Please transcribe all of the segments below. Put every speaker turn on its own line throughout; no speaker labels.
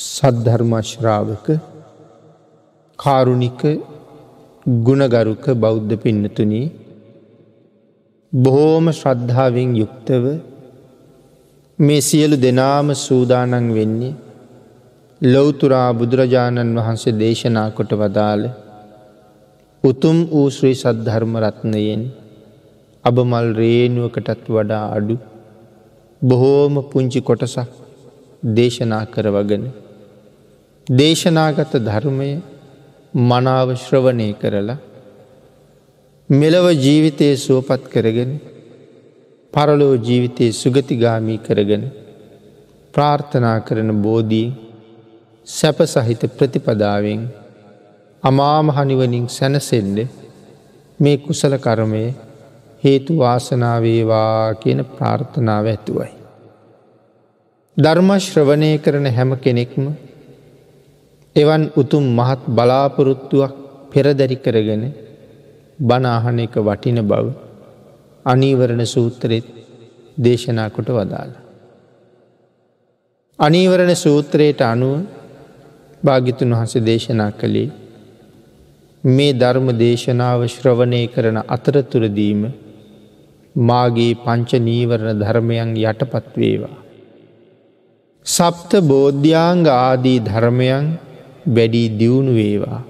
සද්ධර්මශ්‍රාවක කාරුණික ගුණගරුක බෞද්ධ පින්නතුනී බොහෝම ශ්‍රද්ධාවෙන් යුක්තව මේ සියලු දෙනාම සූදානන් වෙන්නේ ලොවතුරා බුදුරජාණන් වහන්සේ දේශනා කොට වදාළ උතුම් වූ ශ්‍රී සද්ධර්ම රත්නයෙන් අබමල් රේනුවකටත් වඩා අඩු බොහෝම පුංචි කොටසක් දේශනා කරවගෙන දේශනාගත ධර්මය මනාව ශ්‍රවණය කරලා මෙලව ජීවිතයේ සුවපත් කරගෙන පරලෝ ජීවිතයේ සුගතිගාමී කරගෙන ප්‍රාර්ථනා කරන බෝධී සැප සහිත ප්‍රතිපදාවෙන් අමාමහනිවනින් සැනසෙල්ල මේ කුසල කරමය හේතු වාසනාවේවා කියන ප්‍රාර්ථනාව ඇතුවයි. ධර්මශ්‍රවනය කරන හැම කෙනෙක්ම එවන් උතුම් මහත් බලාපොරොත්තුවක් පෙරදැරි කරගෙන බනාහන එක වටින බව අනීවරණ සූත්‍රෙත් දේශනා කොට වදාළ. අනීවරණ සූත්‍රයට අනුව භාගිතුන් වහස දේශනා කළේ මේ ධර්ම දේශනාව ශ්‍රවණය කරන අතරතුරදීම මාගේ පංච නීවරණ ධර්මයන් යටපත් වේවා. සප්ත බෝධ්‍යාංග ආදී ධර්මයන් වැඩී දියුණු වේවා.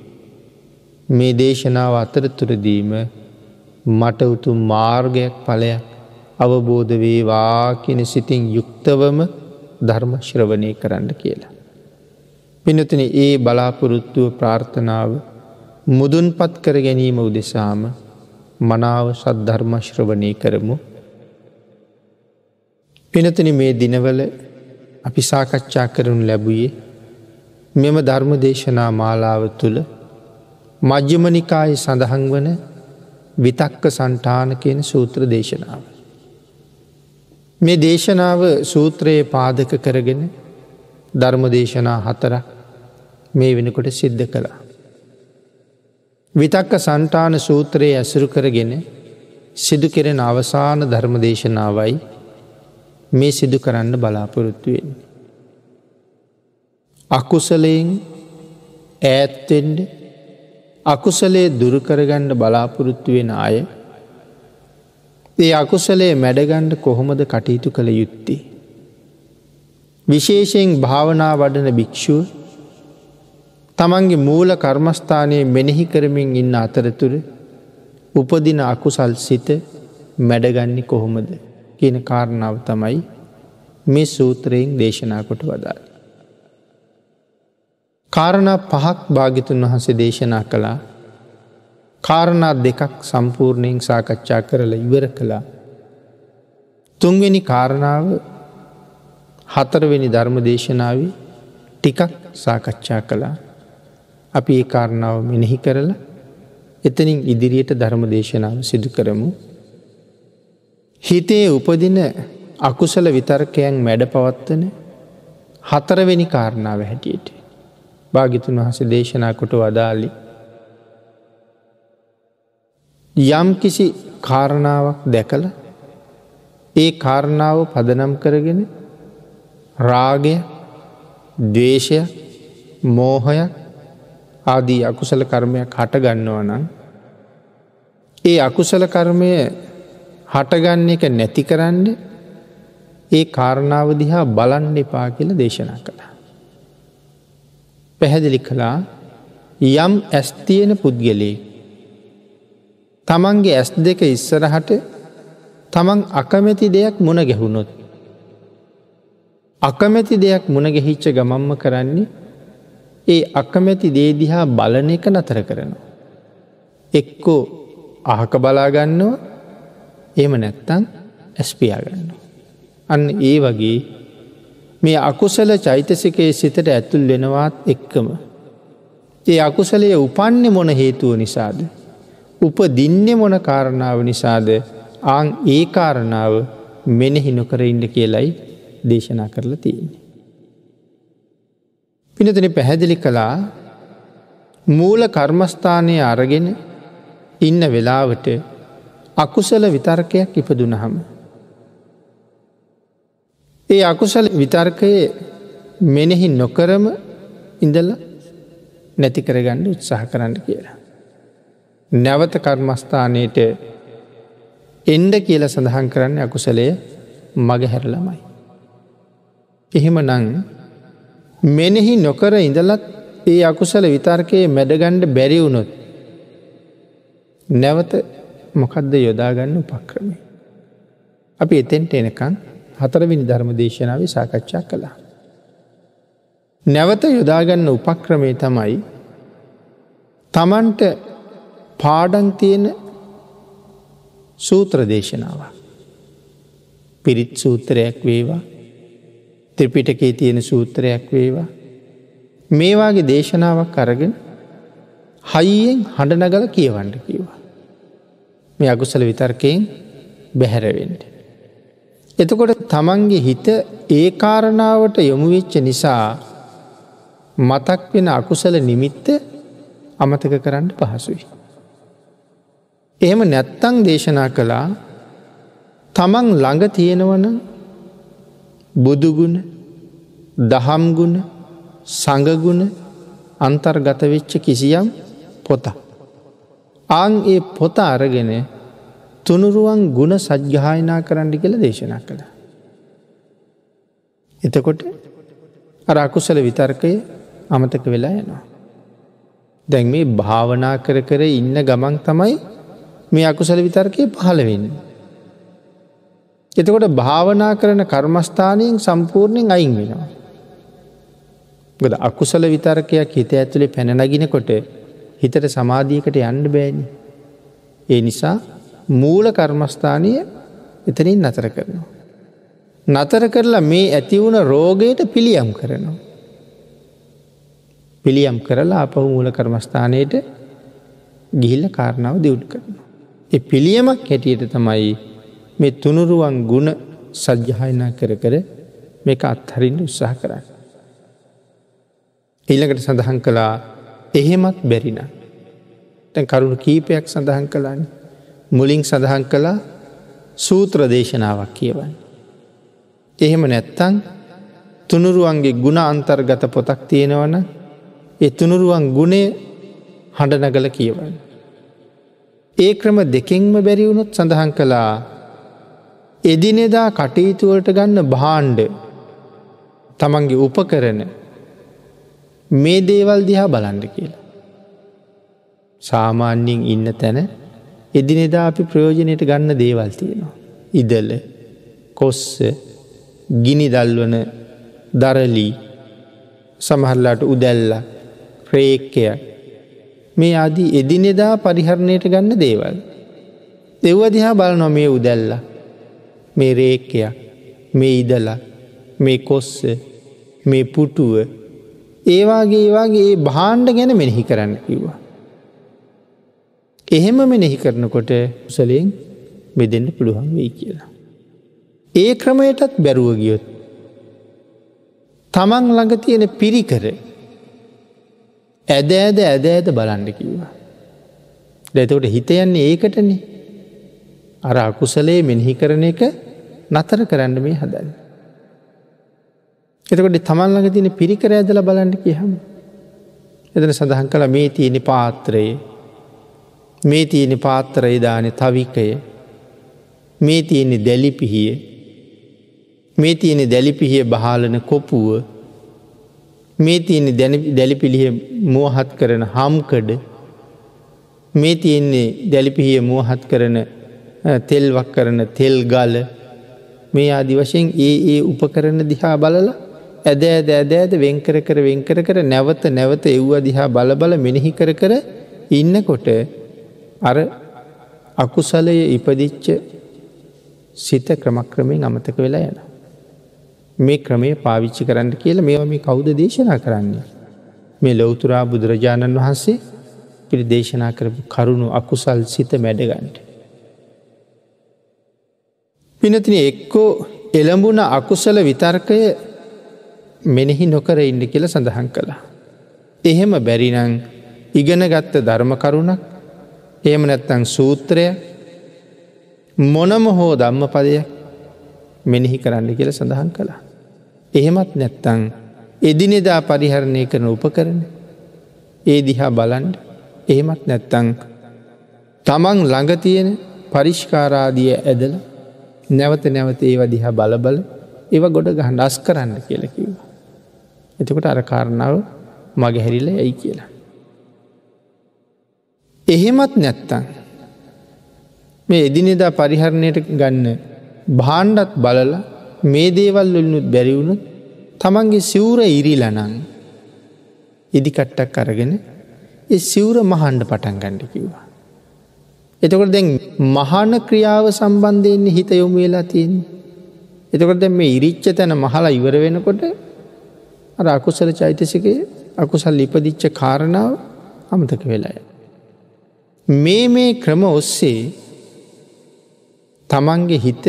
මේ දේශනාව අතරතුරදීම මට උතු මාර්ගයක් පලයක් අවබෝධ වේවා කියෙන සිතින් යුක්තවම ධර්මශ්‍රවනය කරන්න කියලා. පිනතින ඒ බලාපොරොත්තුව ප්‍රාර්ථනාව මුදුන් පත් කර ගැනීම උදෙසාම මනාව සද්ධර්මශ්‍රවනය කරමු. පිනතන මේ දිනවල අපි සාකච්ඡා කරනු ලැබුයේ මෙම ධර්ම දේශනා මාලාව තුළ මජ්‍යමනිකාය සඳහන් වන විතක්ක සන්ටාන කියන සූත්‍ර දේශනාව. මේ දේශනාව සූත්‍රයේ පාදක කරගෙන ධර්ම දේශනා හතර මේ වෙනකොට සිද්ධ කළා. විතක්ක සන්ටාන සූත්‍රයේ ඇසුරු කරගෙන සිදු කෙරෙන අවසාන ධර්ම දේශනාවයි මේ සිදු කරන්න බලාපොරොත්තුවෙන්. අකුසලයෙන් ඈත්තෙන්ඩ අකුසලේ දුරුකරගණ්ඩ බලාපොරොත්තු වෙන අය ඒ අකුසලේ මැඩගණ්ඩ කොහොමද කටයුතු කළ යුත්තේ. විශේෂයෙන් භාවනා වඩන භික්‍ෂුව තමන්ගේ මූල කර්මස්ථානයේ මෙනෙහි කරමින් ඉන්න අතරතුර උපදින අකුසල් සිත මැඩගන්නේ කොහොමද කියන කාරණාව තමයි මේ සූත්‍රයෙන් දේශනා කොට වදාළ. කාරණා පහක් භාගිතුන් වහන්සේ දේශනා කළා කාරණා දෙකක් සම්පූර්ණයෙන් සාකච්ඡා කරල ඉවර කළා. තුන්වෙනි කාරණාව හතරවෙනි ධර්ම දේශනාව ටිකක් සාකච්ඡා කළා අපි ඒ කාරණාව මෙනෙහි කරලා එතනින් ඉදිරියට ධර්ම දේශනාව සිදු කරමු. හිතේ උපදින අකුසල විතර්කයන් මැඩ පවත්වන හතරවෙනි කාරණාව හැටියට. භාගිතුන් වහස දේශනා කොට වදාලි. යම් කිසි කාරණාවක් දැකල ඒ කාරණාව පදනම් කරගෙන රාගය දේශය මෝහයක් ආදී අකුසල කර්මයක් හටගන්නවා නම් ඒ අකුසල කර්මය හටගන්න එක නැති කරන්න ඒ කාරණාව දිහා බලන්න එපා කියල දේශනා කළා. පැහැදිලි කළා යම් ඇස්තියෙන පුද්ගලේ තමන්ගේ ඇස් දෙක ඉස්සරහට තමන් අකමැති දෙයක් මුණ ගැහුණොත්. අකමැති දෙයක් මුණ ගැහිච්ච ගමම්ම කරන්නේ ඒ අකමැති දේදිහා බලන එක නතර කරනවා. එක්කෝ අහක බලාගන්නවා ඒම නැත්තං ඇස්පියාගන්න. අන්න ඒ වගේ මේ අකුසල චෛතසිකයේ සිතට ඇතුල් වෙනවාත් එක්කම. ඒ අකුසලය උපන්න මොන හේතුව නිසාද. උප දින්න මොන කාරණාව නිසාද ආං ඒ කාරණාව මෙනෙහි නොකර ඉන්න කියලයි දේශනා කරලා තියෙන්නේ. පිනතන පැහැදිලි කළා මූල කර්මස්ථානය අරගෙන ඉන්න වෙලාවට අකුසල විතර්කයක් ඉපදුනහම. ඒ අකුසල විතර්කයේ මෙනෙහි නොකරම ඉඳල නැති කරගන්න උත්සාහ කරන්න කියලා. නැවත කර්මස්ථානයට එන්ඩ කියල සඳහන් කරන්න අකුසලය මග හැරලමයි. එහෙම නං මෙනෙහි නොකර ඉඳලත් ඒ අකුසල විතර්කයේ මැඩගණ්ඩ බැරිවුණොත් නැවත මොකක්ද යොදාගන්න උපක්‍රමය. අපි එතෙන්ට එනකං හතරවිනි ධර්ම දේශනාව සාකච්ඡා කළා. නැවත යොදාගන්න උපක්‍රමය තමයි තමන්ට පාඩන් තියෙන සූත්‍ර දේශනාව. පිරිත් සූත්‍රයක් වේවා ත්‍රිපිටකේ තියෙන සූත්‍රයක් වේවා මේවාගේ දේශනාවක් අරගෙන හයියෙන් හඬනගල කියවන්න කිවා. මේ අකුසල විතර්කයෙන් බැහැරවෙන්ට. එතකොට තමන්ගේ හිත ඒ කාරණාවට යොමුවෙච්ච නිසා මතක් වෙන අකුසල නිමිත්ත අමතක කරන්න පහසුයි. එහෙම නැත්තං දේශනා කළා තමන් ළඟ තියෙනවන බුදුගුණ දහම්ගුණ සඟගුණ අන්තර්ගත වෙච්ච කිසියම් පොත. ආං ඒ පොත අරගෙන තුනුරුවන් ගුණ සජ්්‍යායනා කරන්නි කියල දේශනා කළ. එතකොට අර අකුසල විතර්කය අමතක වෙලා යනවා. දැන් මේ භාවනා කර කර ඉන්න ගමන් තමයි මේ අකුසල විතර්කය පහළවෙන්න. එතකොට භාවනා කරන කර්මස්ථානයෙන් සම්පූර්ණයෙන් අයින් වෙනවා. ගද අකුසල විතර්කයක් හිත ඇතුළේ පැනනගිනකොට හිතට සමාධියකට යන්න බෑනි. ඒ නිසා මූල කර්මස්ථානය එතනින් නතර කරනවා. නතර කරලා මේ ඇතිවුණ රෝගයට පිළියම් කරනවා. පිළියම් කරලා අපහු මූල කර්මස්ථානයට ගිහිල්ල කාරණාව දියුණු කරනවා. එ පිළියමක් හැටියට තමයි මේ තුනුරුවන් ගුණ සජ්්‍යහයනා කර කර මේක අත්හරින්න උත්සාහ කරන්න. ඊළඟට සඳහන් කළා එහෙමත් බැරින. තැන් කරුණු කීපයක් සඳහන් කලාන්න මුලින් සඳහන් කළා සූත්‍ර දේශනාවක් කියවන්න. එහෙම නැත්තං තුනුරුවන්ගේ ගුණ අන්තර්ගත පොතක් තියෙනවන ඒ තුනුරුවන් ගුණේ හඬනගල කියවන්න. ඒ ක්‍රම දෙකෙන්ම බැරිවුණොත් සඳහන් කළා එදිනෙදා කටයුතුවලට ගන්න භාණ්ඩ තමන්ගේ උපකරන මේ දේවල් දිහා බලන්ඩ කියලා. සාමාන්‍යයෙන් ඉන්න තැන එදිනෙදා අපි ප්‍රයෝජනයට ගන්න දේවල් තියෙනවා. ඉදල කොස්ස ගිනි දල්වන දරලී සමහරලාට උදැල්ල ප්‍රේක්කයක් මේ ආදී එදිනෙදා පරිහරණයට ගන්න දේවල්. දෙව්ව දිහා බලනො මේ උදැල්ල මේ රේක්කයක් මේ ඉදල මේ කොස්ස මේ පුටුව ඒවාගේ ඒවාගේ ඒ භාණ්ඩ ගැන මෙනෙහි කරන්න කිව්වා. එහෙම මෙනෙහි කරනකොට උසලයෙන් මෙදෙන්ට පුළුවන් වෙයි කියලා. ඒ ක්‍රමයටත් බැරුව ගියොත්. තමන් ළඟ තියෙන පිරිකර ඇද ඇද ඇද ඇද බලන්ඩ කිව්වා. දැතවට හිතයන්නේ ඒකටනේ අර අකුසලේ මෙනෙහි කරන එක නතර කරන්න මේ හදන්න. එතකොට තමන්ලඟ තින පිරිකර ඇදල බලන්ඩ කියහම. එදන සඳහන් කළ මේ තියෙන පාත්‍රයේ මේ තියෙන පාත්තරය දාන තවිකය. මේ තියෙන්නේ දැලිපිහිය. මේ තියෙන දැලිපිහිය බහාලන කොපුුව. මේ තියෙන දැලිපිළිහ මුවහත් කරන හම්කඩ. මේ තියෙන්නේ දැලිපිහිය මුවහත් කරන තෙල්වක් කරන තෙල් ගල මේ ආදි වශයෙන් ඒ ඒ උපකරන දිහා බලලා ඇද ඇද ඇද ඇද වෙන්කර කර වෙන්කර කර නැවත නැවත එව්ව දිහා බලබල මෙනෙහි කර කර ඉන්නකොට අර අකුසලය ඉපදිච්ච සිත ක්‍රමක්‍රමයෙන් අමතක වෙලා යන. මේ ක්‍රමය පාවිච්චි කරන්න කියලා මේවා මේ කෞුද දේශනා කරන්නේ. මේ ලොවතුරා බුදුරජාණන් වහන්සේ පිළි දේශනා කරපු කරුණු අකුසල් සිත මැඩගන්ට. පිනතින එක්කෝ එළඹුණ අකුසල විතර්කය මෙනෙහි නොකර ඉන්න කියල සඳහන් කළා. එහෙම බැරිනං ඉගෙන ගත්ත ධර්ම කරුණක් එහෙම නැත්තං සූත්‍රය මොනම හෝ ධම්ම පදයක් මෙනෙහි කරන්න කියල සඳහන් කළා. එහෙමත් නැත්තං එදිනෙදා පරිහරණය කරන උපකරන ඒ දිහා බලන්ඩ එහෙමත් නැත්තං තමන් ළඟ තියෙන පරිෂ්කාරාදිය ඇදල නැවත නැවත ඒව දිහා බලබල ඒව ගොඩ ගහන් අස් කරන්න කියලකිව. එතකොට අර කාරණාව මගේ හැරිල ඇයි කියලා. එහෙමත් නැත්තං මේ එදිනෙදා පරිහරණයට ගන්න භාණ්ඩත් බලල මේ දේවල් වලනුත් බැරිවුණු තමන්ගේ සිවුර ඉරිලනං ඉදිකට්ටක් අරගෙන ඒ සිවුර මහන්ඩ පටන් ගණඩ කිව්වා. එතකොට දැන් මහන ක්‍රියාව සම්බන්ධයෙන්නේ හිත යොමු වෙලා තියන්නේ. එතකොට දැ මේ ඉරිච්ච තැන මහලා ඉවර වෙනකොට අර අකුසල චෛතසිකය අකුසල් ලිපදිච්ච කාරණාව අමතක වෙලාය. මේ මේ ක්‍රම ඔස්සේ තමන්ගේ හිත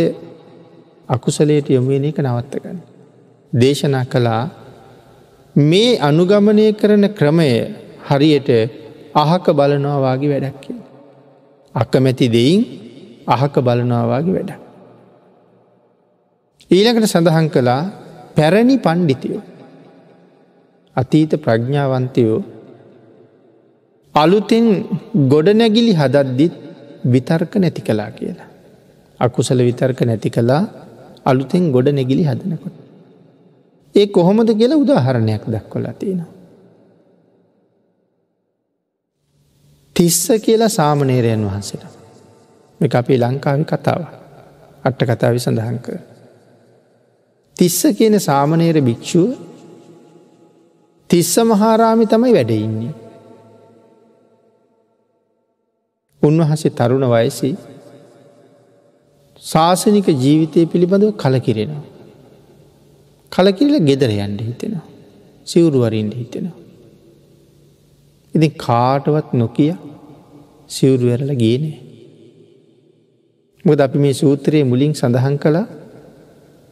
අකුසලයට යොමුවෙන එක නවත්තගන්න. දේශනා කළා මේ අනුගමනය කරන ක්‍රමය හරියට අහක බලනවාගේ වැඩක්කින්. අක්කමැති දෙයින් අහක බලනවාගේ වැඩ. ඊළකට සඳහන් කළා පැරණි පණ්ඩිතියෝ. අතීත ප්‍රඥාවන්තයෝ අලුතෙන් ගොඩනැගිලි හදද්දිත් විතර්ක නැති කලා කියලා. අකුසල විතර්ක නැති කලා අලුතෙන් ගොඩ නැගිලි හදනකොට. ඒ කොහොමද කියලා උදාහරණයක් දක්වලා තියෙනවා. තිස්ස කියලා සාමනේරයන් වහන්සට මේ අපේ ලංකාවි කතාව අට්ට කතාවි සඳහන් කර. තිස්ස කියන සාමනේර භික්‍ෂුව තිස්ස මහාරාමි තමයි වැඩඉන්නේ. උන්වහසේ තරුණ වයසි ශාසනික ජීවිතය පිළිබඳව කලකිරෙනවා. කලකිරල ගෙදර යන්ඩ හිතෙනවා. සිවුරුවරින්ට හිතෙනවා. ඉති කාටවත් නොකිය සිවුරුවරල ගේනේ. මොද අපි මේ සූත්‍රයේ මුලින් සඳහන් කළා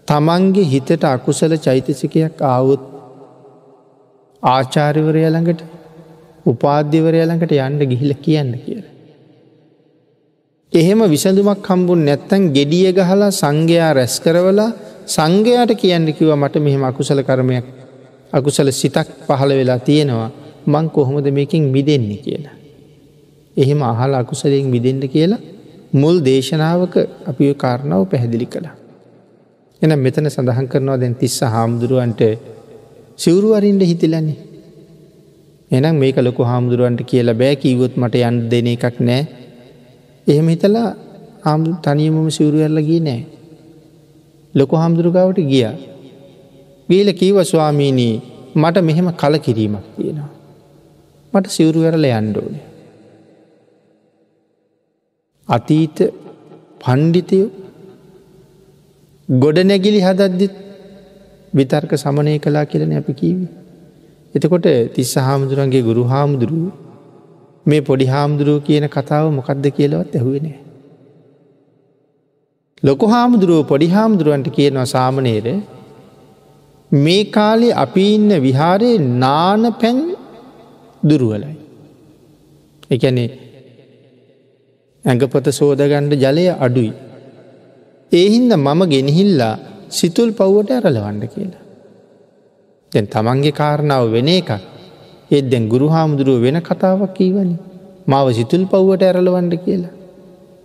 තමන්ගේ හිතට අකුසල චෛතසිකයක් ආවුත් ආචාරිවරය ළඟට උපාධ්‍යවරය ළඟට යන්න ගිහිල කියන්න කියල. එහෙම විසඳුමක් හම්බුන් නැත්තන් ගෙඩිය ගහලා සංඝයා රැස් කරවලා සංඝයාට කියන්න කිව මට මෙහෙම අකුසල කරමයක් අකුසල සිතක් පහළ වෙලා තියෙනවා මං කොහොමද මේකින් මිදෙන්නේ කියලා. එහෙම අහල අකුසලයෙන් මිදෙන්ට කියලා මුල් දේශනාවක අපි කාරණාව පැහැදිලි කළා. එන මෙතන සඳහන් කරනවා දැන් තිස්ස හාමුදුරුවන්ට සිවරුවරින්ට හිතිලන්නේ. එනම් මේක ලොකු හාමුදුරුවන්ට කියලා බෑ කීවොත් මට යන් දෙන එකක් නෑ. එහෙම හිතලා ආමුදු තනියමම සිවරුවරල ගී නෑ. ලොකු හාමුදුරුගාවට ගිය. ගීල කීව ස්වාමීනී මට මෙහෙම කල කිරීමක් තියෙනවා. මට සිවරුවරල යන්ඩෝනේ. අතීත පණ්ඩිතයෝ ගොඩනැගිලි හදද්දිත් විතර්ක සමනය කලා කියලන අපි කීවි. එතකොට තිස්ස හාමුදුරන්ගේ ගුරු හාමුදුරුව මේ පොඩි හාමුදුරුව කියන කතාව මොකක්ද කියලවත් ඇහුවනේ. ලොක හාමුදුරුව පොඩි හාමුදුරුවන්ට කියනවා සාමනේර මේ කාලේ අපි ඉන්න විහාරයේ නාන පැන් දුරුවලයි. එකනේ ඇඟපොත සෝදගණ්ඩ ජලය අඩුයි. ඒහින්ද මම ගෙනහිල්ලා සිතුල් පව්වට ඇරලවන්න කියලා. දැන් තමන්ගේ කාරණාව වෙන එකක් ඒත් දැන් ගුරු හාමුදුරුව වෙන කතාවක් කීවනි මාව සිතුල් පව්වට ඇරලවන්ඩ කියලා.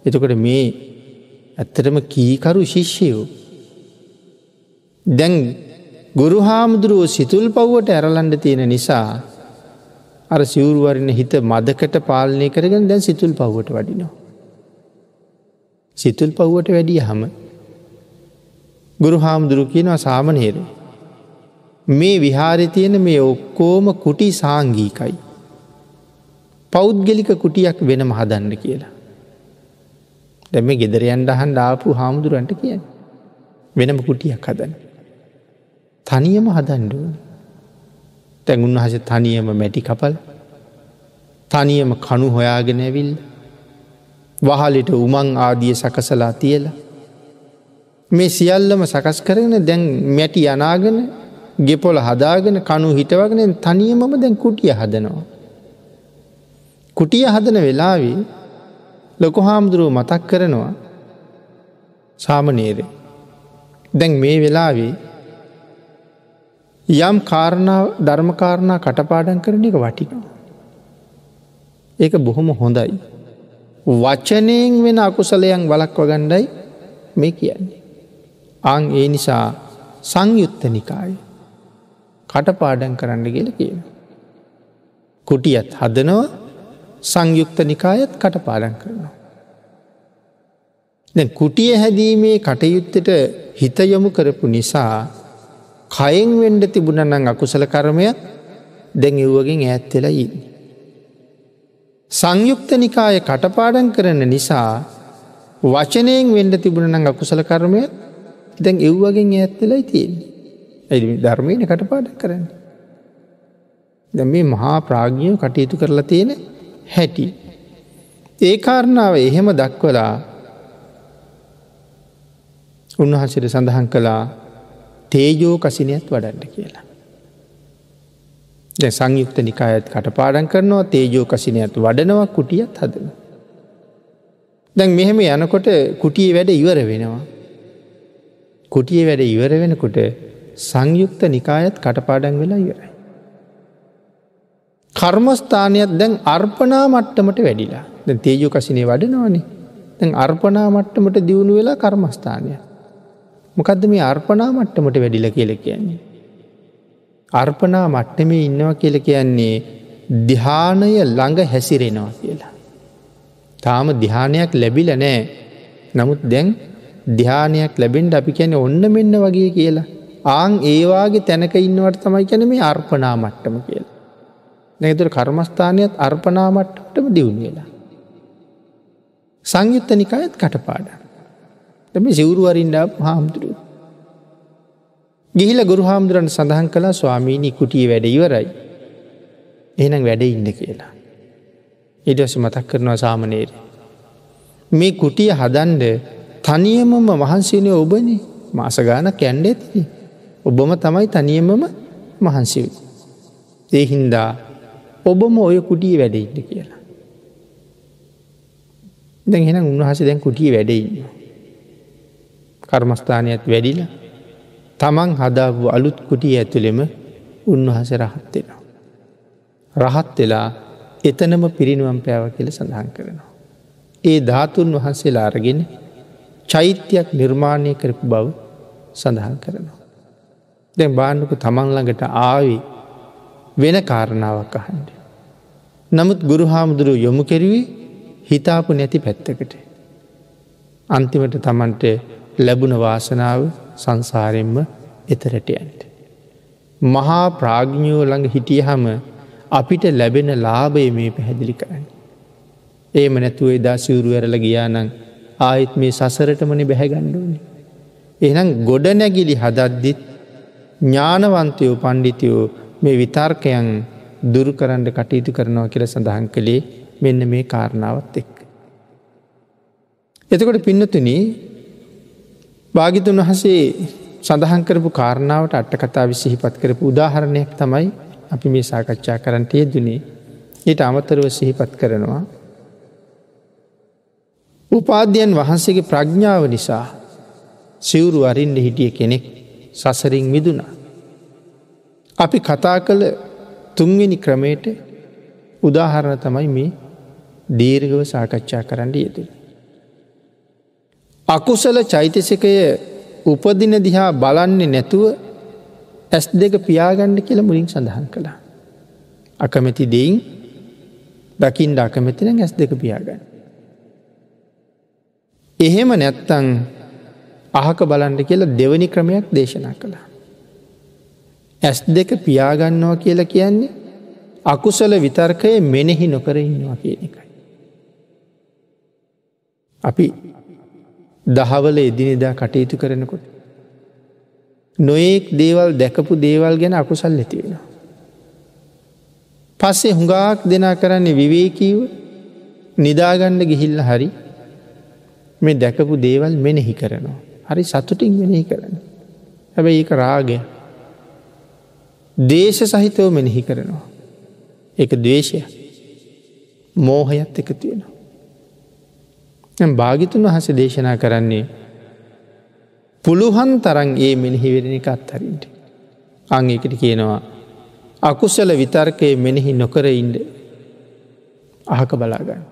එතකොට මේ ඇත්තටම කීකරු ශිෂ්‍යයෝ. දැන් ගුරු හාමුදුරුව සිතුල් පව්වට ඇරලන්ඩ තියෙන නිසා අර සිවුරුවරණ හිත මදකට පාලනය කරගෙන දැන් සිතුල් පව්වට වඩිනවා. සිතුල් පව්වට වැඩිය හම ගුරු හාමුදුරු කියනවා සාමනේර. මේ විහාරි තියෙන මේ ඔක්කෝම කුටි සාංගීකයි. පෞද්ගලික කුටියක් වෙනම හදන්න කියලා. දැම ගෙදරයන්ට අහන් ආපු හාමුදුරන්ට කිය වෙනම කුටියක් හදන. තනියම හදන්ඩුවන. තැන් උන්වහස තනියම මැටි කපල් තනියම කණු හොයාගෙන ඇවිල්ල වහලිට උමං ආදිය සකසලා තියලා. මේ සියල්ලම සකස් කරන දැන් මැටි අනාගෙන ගෙපොල හදාගෙන කනු හිටවගෙන තනියමම දැන් කුටිය හදනවා. කුටිය හදන වෙලාවී ලොකො හාමුදුරුව මතක් කරනවා සාමනේර දැන් මේ වෙලාවේ යම් කාරණාව ධර්මකාරණා කටපාඩන් කරන එක වටිනවා. ඒක බොහොම හොඳයි. වචනයෙන් වෙන අකුසලයන් වලක්ව ගණ්ඩයි මේ කියන්නේ. අං ඒ නිසා සංයුත්ත නිකාය කටපාඩන් කරන්න කියල කියන. කුටියත් හදනවා සංයුක්ත නිකායත් කටපාඩන් කරනවා. දැ කුටිය හැදීමේ කටයුත්තට හිතයොමු කරපු නිසා කයෙන් වෙන්ඩ තිබුණනං අකුසල කරමයක් දැන් එව්වගෙන් ඈත්වෙලා ඉන්න. සංයුක්ත නිකාය කටපාඩන් කරන නිසා වචනයෙන් වෙන්ඩ තිබුණනං අකුසල කර්මය දැන් එව්වගෙන් ඇත්තලයි තියෙන්නේ. ඇ ධර්මයන කටපාඩ කරන්න. දැ මේ මහා ප්‍රාග්ඥය කටයුතු කරලා තියෙන හැටි. ඒ කාරණාව එහෙම දක්වලා උන්වහන්සට සඳහන් කළා තේජෝ කසිනයත් වඩන්න කියලා. දැ සංයුක්ත නිකායත් කටපාඩන් කරනවා තේජෝ කසිනයත් වඩනවා කුටියත් හදන. දැන් මෙහෙම යනකොට කුටිය වැඩ ඉවර වෙනවා. කුටිය වැඩ ඉවර වෙනකොට සංයුක්ත නිකායත් කටපාඩන් වෙලා ඉවරයි. කර්මස්ථානයක් දැන් අර්පනා මට්ටමට වැඩිලා දැ තේජෝ කසිනේ වඩනවානේ දැන් අර්පනා මට්ටමට දියුණු වෙලා කර්මස්ථානයක්. මොකක්ද මේ අර්පනා මට්ටමට වැඩිල කියල කියන්නේ. අර්පනා මට්ටමේ ඉන්නවා කියල කියන්නේ දිහානය ළඟ හැසිරෙනවා කියලා. තාම දිහානයක් ලැබිල නෑ නමුත් දැන් දිහානයක් ලැබෙන්ට අපි කැන ඔන්න මෙන්න වගේ කියලා. ආං ඒවාගේ තැනක ඉන්නවට තමයි කැන මේ අර්පනා මට්ටම කියලා. නැතුර කර්මස්ථානයත් අර්පනා මට්ටටම දියුණ වෙලා. සංයුත්ත නිකායත් කටපාඩ. එම සිවුරුවරින්ඩ හාමුදුරුව. ගිහිල ගුරු හාමුදුරන් සඳහන් කලා ස්වාමීණී කුටිය වැඩ ඉවරයි. එහනම් වැඩ ඉන්න කියලා. ඉඩස මතක් කරනවා සාමනේර. මේ කුටිය හදන්ඩ තනියමම වහන්සේනය ඔබනි මාසගාන කැන්ඩ ඇති. ඔබම තමයි තනියමම මහන්සිව. ඒ හින්දා ඔබම ඔය කුටිය වැඩඉන්න කියලා. දැන් හෙන උන්වහස දැන් කුටිය වැඩඉන්න. කර්මස්ථානයත් වැඩිලා තමන් හදාපු අලුත් කුටිය ඇතුළෙම උන්වහස රහත්වෙනවා. රහත් වෙලා එතනම පිරිනුවම් පෑව කියල සඳහන් කරනවා. ඒ ධාතුන් වහන්සේලා අරගෙන චෛත්‍යයක් නිර්මාණය කරපු බව සඳහන් කරනවා. දැන් බාණ්ඩුක තමන් ළඟට ආවි වෙන කාරණාවක් අහන්ඩ. නමුත් ගුරු හාමුදුරුව යොමු කෙරවී හිතාපු නැති පැත්තකට. අන්තිමට තමන්ට ලැබුණ වාසනාව සංසාරෙන්ම එතරටයන්ට. මහා ප්‍රාග්ඥෝ ළඟ හිටිය හම අපිට ලැබෙන ලාභය මේ පැහැදිලි කරන්න. ඒම නැතුව එදා සිවුරු ඇරල ගියානං ආයිත් මේ සසරටමන බැහැගණ්ඩුවනි. එහනම් ගොඩ නැගිලි හදද්දිත් ඥානවන්තයෝ පණ්ඩිතයෝ මේ විතර්කයන් දුරු කරන්න කටයුතු කරනවා කියල සඳහන් කළේ මෙන්න මේ කාරණාවත් එක්. එතකොට පින්නතුනී භාගිතුන් වහසේ සඳහන් කරපු කාරණාවට අට්ට කතා විසිහිපත් කරපු උදාහරණයක් තමයි අපි මේ සාකච්ඡා කරන්නට යෙදනේ ඊට අමතරව සිහිපත් කරනවා. උපාධ්‍යයන් වහන්සේගේ ප්‍රඥාව නිසා සිවුරු අරින්ඩ හිටිය කෙනෙක් සසරින් මිදුනා. අපි කතා කළ තුන්වෙනි ක්‍රමයට උදාහරණ තමයි මේ දීර්ගව සාකච්ඡා කරන්න යෙතුළ. අකුසල චෛතසිකය උපදින දිහා බලන්නේ නැතුව ඇස් දෙක පියාගණ්ඩ කියල මුලින් සඳහන් කළා. අකමැති දෙයින් දකිින්ට අකමැතින ඇස් දෙක පියාගන්න. එහෙම නැත්තං අහක බලන්ඩ කියලා දෙවනි ක්‍රමයක් දේශනා කළා. ඇස් දෙක පියාගන්නවා කියලා කියන්නේ අකුසල විතර්කය මෙනෙහි නොකර ඉන්නවා කියන එකයි. අපි දහවල එදිනෙදා කටයුතු කරනකොට. නොයෙක් දේවල් දැකපු දේවල් ගැන අකුසල් ඇතිවෙන. පස්සේ හුඟාක් දෙනා කරන්නේ විවේකීව නිදාගණ්ඩ ගිහිල්ල හරි මේ දැකපු දේවල් මෙනෙහි කරනවා. හරි සතුටින් මෙනෙහි කරන. හැබැයි ඒක රාගය. දේශ සහිතව මෙනෙහි කරනවා. එක දවේශය මෝහයත් එක තියෙනවා. භාගිතුන් වහස දේශනා කරන්නේ පුළුවන් තරන් ඒ මෙනෙහිවෙරණ එක අත්හරින්ට. අංඒකට කියනවා අකුසල විතර්කය මෙනෙහි නොකර ඉන්ඩ අහක බලාගන්න.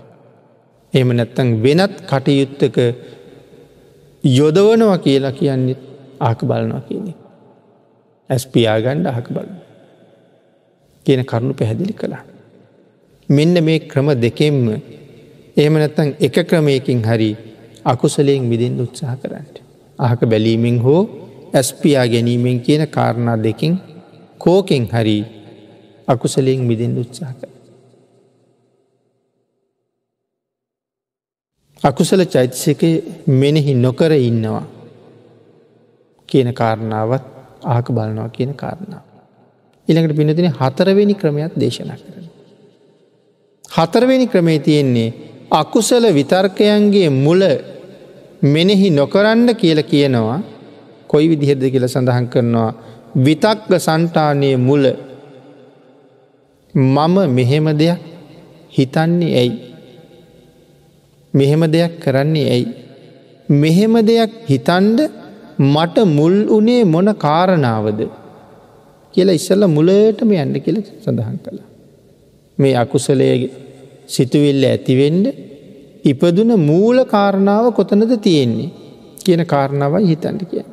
එම නැත්තං වෙනත් කටයුත්තක යොදවනවා කියලා කියන්නේ ආක බලනවා කියන්නේ. ඇස් පියාගණ්ඩ අහක බලන. කියන කරුණු පැහැදිලි කළා. මෙන්න මේ ක්‍රම දෙකෙන්ම එහෙම නැත්තං එක ක්‍රමයකින් හරි අකුසලයෙන් මිදින් උත්සාහ කරන්නට. අහක බැලීමෙන් හෝ ඇස්පියා ගැනීමෙන් කියන කාරණා දෙකින් කෝකෙන් හරි අකුසලයෙන් මිදින් උත්සාහ කර. අකුසල චෛතසක මෙනෙහි නොකර ඉන්නවා කියන කාරණාවත් ආක බලනවා කියන කාරණාව. ඉළඟට පිනතින හතරවෙනි ක්‍රමයක් දේශනා කරන. හතරවෙනි ක්‍රමේ තියෙන්නේ අකුසල විතර්කයන්ගේ මුල මෙනෙහි නොකරන්න කියල කියනවා කොයි විදිහෙද කියල සඳහන් කරනවා විතක්ග සන්ටානය මුල මම මෙහෙම දෙයක් හිතන්නේ ඇයි. මෙහෙම දෙයක් කරන්නේ ඇයි. මෙහෙම දෙයක් හිතන්ඩ මට මුල් වනේ මොන කාරණාවද කියලා ඉස්සල්ල මුලටම යන්න කියල සඳහන් කළා. මේ අකුසලයගේ සිතුවිල්ල ඇතිවෙන්ඩ ඉපදුන මූල කාරණාව කොතනද තියෙන්නේ කියන කාරණාවයි හිතන්ට කිය.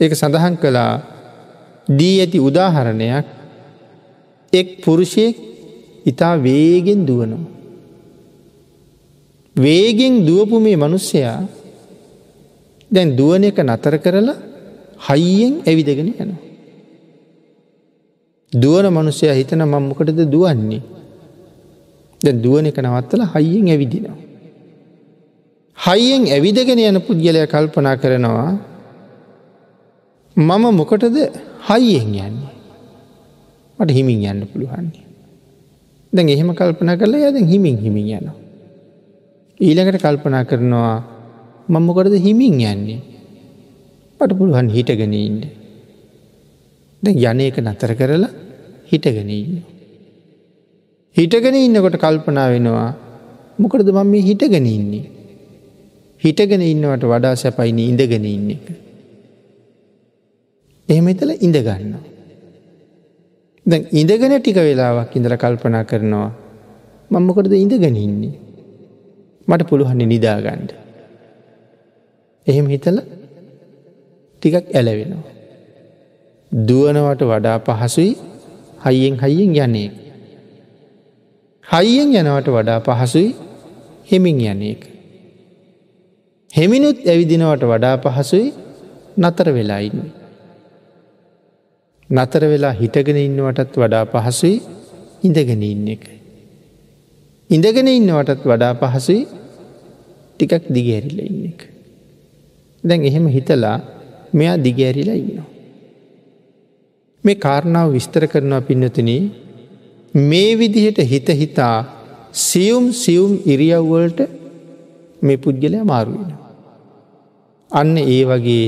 ඒක සඳහන් කළා දී ඇති උදාහරණයක් එක් පුරුෂයෙක් ඉතා වේගෙන් දුවනවා. වේගෙන් දුවපු මේ මනුස්සයා දැන් දුවන එක නතර කරලා හයියෙන් ඇවිදගෙන යනවා. දුවන මනුස්සය හිතන මංමකටද දුවන්නේ. ද දුවන එක නවත්තල හයියෙන් ඇවිදිනවා. හයියෙන් ඇවිදගෙන යන පුද්ගලය කල්පනා කරනවා මම මොකටද හයියෙන් යන්නේ. මට හිමින් යන්න පුළුවන්නේ. දැන් එහෙම කල්පනා කරලා යද හිමින් හිමින් යනවා. ඊළඟට කල්පනා කරනවා මම්මකොටද හිමින් යන්නේ. පට පුළුවන් හිටගෙන ඉන්ඩ. ද යනයක නතර කරලා හිටගෙන ඉන්න. හිටගෙන ඉන්නකොට කල්පනා වෙනවා මොකටද මම මේ හිටගෙන ඉන්නේ. හිටගෙන ඉන්නවට වඩා සැපයිනි ඉඳගෙන ඉන්න එක. එහෙම එතල ඉඳගන්න. දැ ඉඳගෙන ටික වෙලාවක් ඉඳල කල්පනා කරනවා මංමකොටද ඉඳගෙන ඉන්නේ. මට පුළුවන්නේ නිදාගණ්ඩ. එහෙම හිතල ටිකක් ඇලවෙනවා. දුවනවට වඩා පහසුයි හයියෙන් හයියෙන් යන්නේ. හයියෙන් යනවට වඩා පහසුයි හෙමින් යන්නේක. හෙමිනුත් ඇවිදිනවට වඩා පහසුයි නතර වෙලාඉන්න. නතර වෙලා හිටගෙන ඉන්නවටත් වඩා පහසුයි ඉඳගෙන ඉන්න එක. ඉඳගෙන ඉන්නවටත් වඩා පහසුයි ටිකක් දිගහැරිල ඉන්න එක. දැන් එහෙම හිතලා මෙයා දිගෑරිලා ඉන්නවා. මේ කාරණාව විස්තර කරනවා පින්නතින මේ විදිහට හිත හිතා සියුම් සියුම් ඉරියව්වලට මේ පුද්ගලය මාරුවෙන. අන්න ඒ වගේ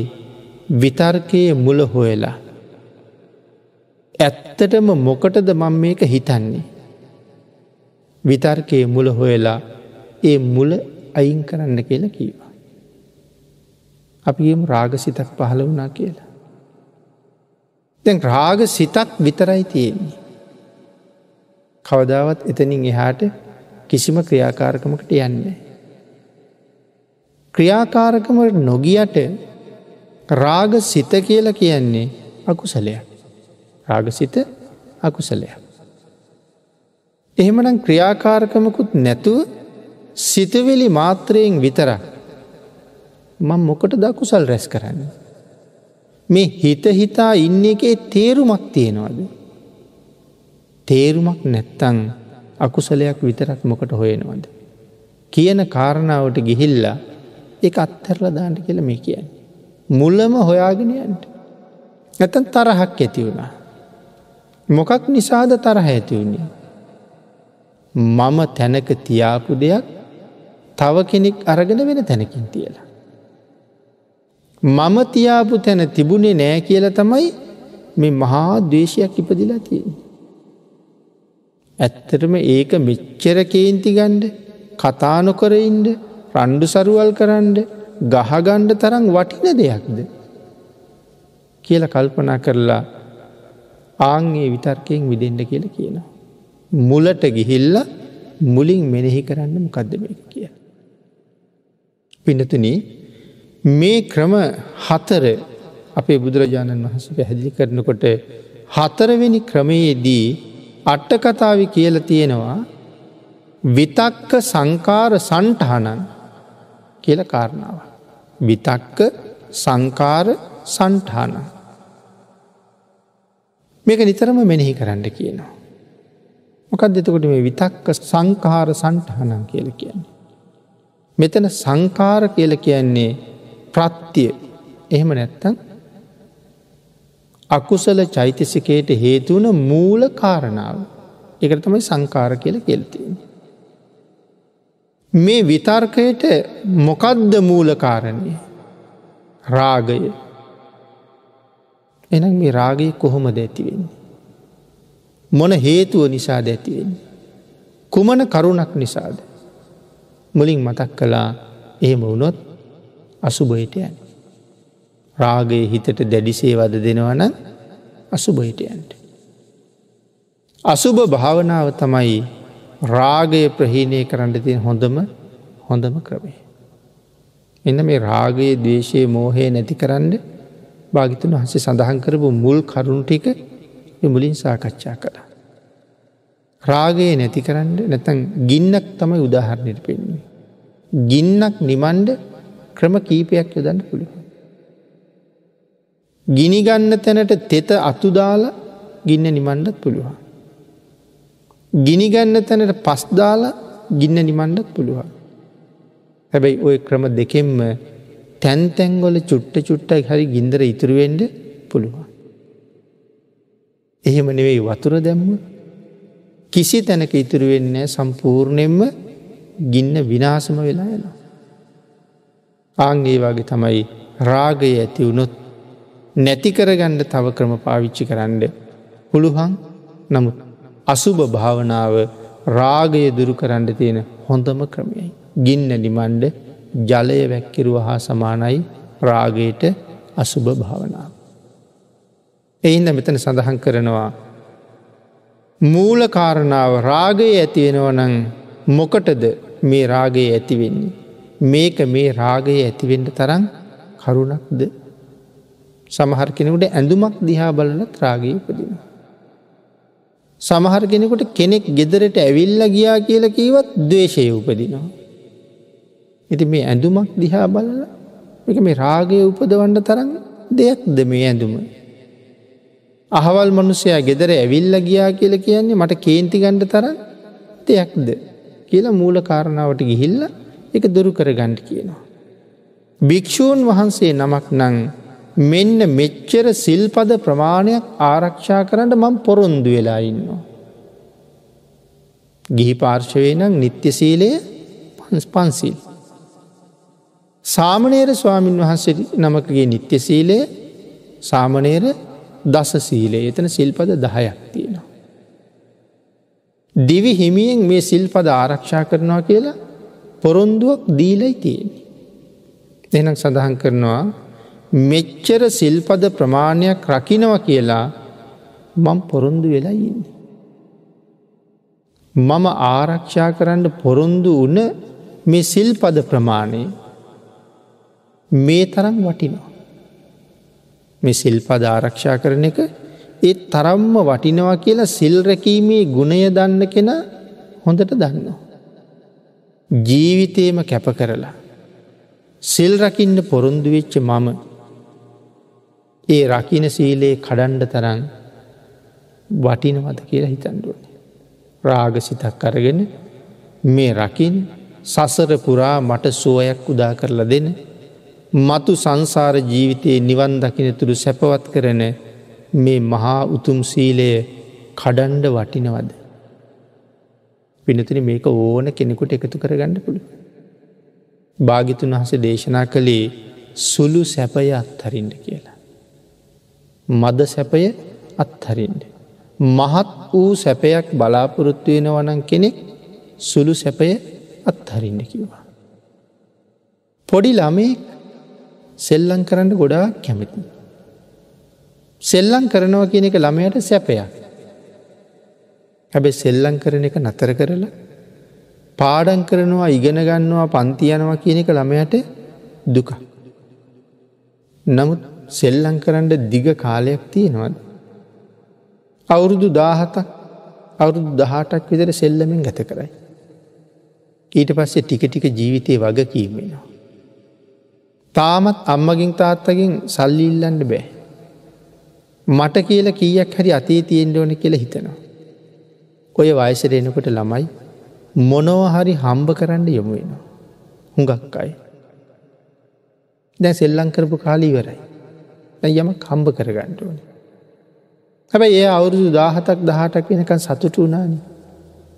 විතර්කයේ මුල හොයලා. ඇත්තටම මොකටද මං මේක හිතන්නේ. විතර්කයේ මුල හොයලා ඒ මුල අයින් කරන්න කියලා කීවා. අපිගේම රාගසිතක් පහළ වුණා කියලා. දැන් රාග සිතක් විතරයි තියෙන්නේ. කවදාවත් එතනින් එහාට කිසිම ක්‍රියාකාරකමකට යන්නේ. ක්‍රියාකාරකමට නොගියට රාග සිත කියල කියන්නේ අකුසලයක්. රාගසිත අකුසලයක්. එහෙමනම් ක්‍රියාකාරකමකුත් නැතුව සිතවෙලි මාත්‍රයෙන් විතරක් මං මොකට දකුසල් රැස් කරන්න. මේ හිත හිතා ඉන්න එකේ තේරුමක් තියෙනවද. තේරුමක් නැත්තං අකුසලයක් විතරක් මොකට හොයෙනවද. කියන කාරණාවට ගිහිල්ලා එක අත්තරල දාන්ට කියල මේ කියන්න. මුල්ලම හොයාගෙනයන්ට. ඇතන් තරහක් ඇති වුණා. මොකක් නිසාද තරහ ඇති වුණේ. මම තැනක තියාපු දෙයක් තව කෙනෙක් අරගෙන වෙන තැනකින් තියලා. මම තියාපු තැන තිබුණේ නෑ කියල තමයි මේ මහා දේශයක් ඉපදිලා තියෙන. ඇත්තටම ඒක මෙච්චර කේන්ති ගණ්ඩ කතානොකරඉන්ඩ රණ්ඩු සරුවල් කරන්න ගහගණ්ඩ තරම් වටින දෙයක්ද. කියල කල්පනා කරලා ආංගේ විතර්කයෙන් විදෙන්ට කියල කියන. මුලට ගිහිල්ල මුලින් මෙනෙහි කරන්න මොකක්ද මේ කිය. පිනතුන මේ ක්‍රම හතර අපේ බුදුරජාණන් වහස පැහැදිලි කරනකොට හතරවෙනි ක්‍රමයේදී අට්ටකතාවි කියල තියෙනවා විතක්ක සංකාර සන්ටහනන් කියල කාරණාව. විතක්ක සංකාර සන්ටහනන්. මේක නිතරම මෙනෙහි කරන්න කියනවා. මොකක් දෙතකොට මේ විතක්ක සංකාර සන්ටහනන් කියල කියන්නේ. මෙතන සංකාර කියල කියන්නේ ප්‍රත්තිය එහෙම නැත්තන් අකුසල චෛතසිකයට හේතුවන මූල කාරණාව එකට තමයි සංකාර කියල කෙල්තියෙන්. මේ විතර්කයට මොකද්ද මූලකාරණය රාගය එනම් මේ රාගය කොහොමද ඇතිවෙන්නේ. මොන හේතුව නිසාද ඇතිවෙන්නේ. කුමන කරුණක් නිසාද. මුලින් මතක් කළා එහෙම වුණොත් අසුබහිට යන. රාගයේ හිතට දැඩිසේ වද දෙනවන අසුබහිට යන්ට. අසුභ භාවනාව තමයි රාගය ප්‍රහීණය කරන්න තිය හොඳම හොඳම ක්‍රමේ. එන්න මේ රාගයේ දේශය මෝහය නැති කරන්න භාගිතුන් වහසේ සඳහන් කරපු මුල් කරුණටික මුලින් සාකච්ඡා කළා. රාගයේ නැති කරන්න නැතන් ගින්නක් තමයි උදාහරණයට පෙන්න්නේ. ගින්නක් නිමන්ඩ ක්‍රම කීපයක් යොදන්න පුළුව. ගිනිගන්න තැනට තෙත අතුදාලා ගින්න නිමණ්ඩත් පුළුවන්. ගිනිගන්න තැනට පස්දාලා ගින්න නිමණ්ඩත් පුළුවන්. හැබැයි ඔය ක්‍රම දෙකෙන්ම තැන්තැන්ගොල චුට්ට චුට්ටයි හරි ගින්දර ඉතුරුවෙන්ඩ පුළුවන්. එහෙම නෙවෙයි වතුර දැම්ම කිසි තැනක ඉතුරුවෙන්නේ සම්පූර්ණයෙන්ම ගින්න විනාසම වෙලා යනවා. ආංගේ වගේ තමයි රාගය ඇති වුණොත් නැතිකරගණ්ඩ තව ක්‍රම පාවිච්චි කරන්න පුළුවන් නමුත් අසුභ භාවනාව රාගය දුරු කරන්න තියෙන හොඳම ක්‍රමයයි. ගින්න නිමන්ඩ ජලය වැක්කිරුව හා සමානයි රාගයට අසුභ භාවනාව. එයින්ද මෙතන සඳහන් කරනවා මූල කාරණාව රාගය ඇතිවෙනවනං මොකටද මේ රාගයේ ඇතිවෙන්නේ. මේක මේ රාගයේ ඇතිවෙන්ට තරම් කරුණක්ද සමහර කෙනෙකුට ඇඳුමක් දිහා බලලත් රාගී උපදිනවා. සමහර කෙනෙකුට කෙනෙක් ගෙදරට ඇවිල්ල ගියා කියල කීවත් දවේශය උපදිනවා. ඉති මේ ඇඳුමක් දිහා බලල එක මේ රාගය උපදවන්න තරම් දෙයක්ද මේ ඇඳුම. අහවල් මනුසයා ගෙදර ඇවිල්ල ගියා කියල කියන්නේ මට කේන්ති ගණ්ඩ තරම් දෙයක්ද කියලා මූල කාරණාවට ගිහිල්ල එක දුරු කර ගණ්ඩ කියනවා. භික්‍ෂූන් වහන්සේ නමක් නං මෙන්න මෙච්චර සිල්පද ප්‍රමාණයක් ආරක්ෂා කරන්න මං පොරොන්දු වෙලා ඉන්නවා. ගිහි පාර්ශවය නම් නිත්‍ය සීලය පන්ස් පන්සිල්. සාමනේර ස්වාමීන් වහන්සේ නමකගේ නිත්‍ය සීලය සාමනේර දස සීලේ එතන සිල්පද දහයක් තියෙනවා. දිවි හිමියෙන් මේ සිල්පද ආරක්ෂා කරනවා කියලා පොරොන්දුවක් දීලයි තියෙන. එනම් සඳහන් කරනවා මෙච්චර සිල්පද ප්‍රමාණයක් රකිනව කියලා මං පොරොන්දු වෙලා ඉන්න. මම ආරක්ෂා කරන්න පොරොන්දු වන මේ සිල්පද ප්‍රමාණය මේ තරම් වටිනවා. මේ සිල්පද ආරක්ෂා කරන එක ඒ තරම්ම වටිනවා කියලා සිල්රැකීමේ ගුණය දන්න කෙන හොඳට දන්නවා. ජීවිතේම කැප කරලා. සිල් රකින්න පොරොන්දු වෙච්ච මම ඒ රකින සීලයේ කඩන්ඩ තරන් වටිනවද කියලා හිතන්ඩුවන. රාගසිතක් අරගෙන මේ රකින් සසර පුරා මට සුවයක් උදා කරලා දෙන මතු සංසාර ජීවිතයේ නිවන් දකිනතුරු සැපවත් කරන මේ මහා උතුම් සීලය කඩන්ඩ වටිනවද. පිනතින මේක ඕන කෙනෙකුට එකතු කරගන්න පුළුව. භාගිතුන් වහස දේශනා කළේ සුළු සැපය අත්හරින්ට කියලා. මද සැපය අත්හරින්ට. මහත් වූ සැපයක් බලාපොරොත්තු වෙන වනන් කෙනෙක් සුළු සැපය අත්හරින්න කිව්වා. පොඩි ළමේ සෙල්ලං කරන්න ගොඩා කැමති. සෙල්ලං කරනවා කියන එක ළමයට සැපයක්. හැබැ සෙල්ලං කරන එක නතර කරලා පාඩන් කරනවා ඉගෙන ගන්නවා පන්තියනවා කියන එක ළමයට දුක. නමුත් සෙල්ලං කරන්න දිග කාලයක් තියෙනවද. අවුරුදු දාහතක් අවුරුදු දහටක් විතර සෙල්ලමින් ගත කරයි. ඊට පස්සේ ටික ටික ජීවිතය වග කීමෙනවා. තාමත් අම්මගින් තාත්තකින් සල්ලිල්ලන්ඩ බෑ. මට කියල කීයක් හරි අතේ තියෙන්ට ඕන කියල හිතනවා. ඔය වයසර එනකොට ළමයි මොනවහරි හම්බ කරන්න යොමු වෙනවා. හුඟක් අයි. දැ සෙල්ලං කරපු කාලීවරයි. යම කම්භ කරගන්නට ඕන. හැබැයි ඒ අවුරුදු දාහතක් දහටක් වෙනකන් සතුට වනාන.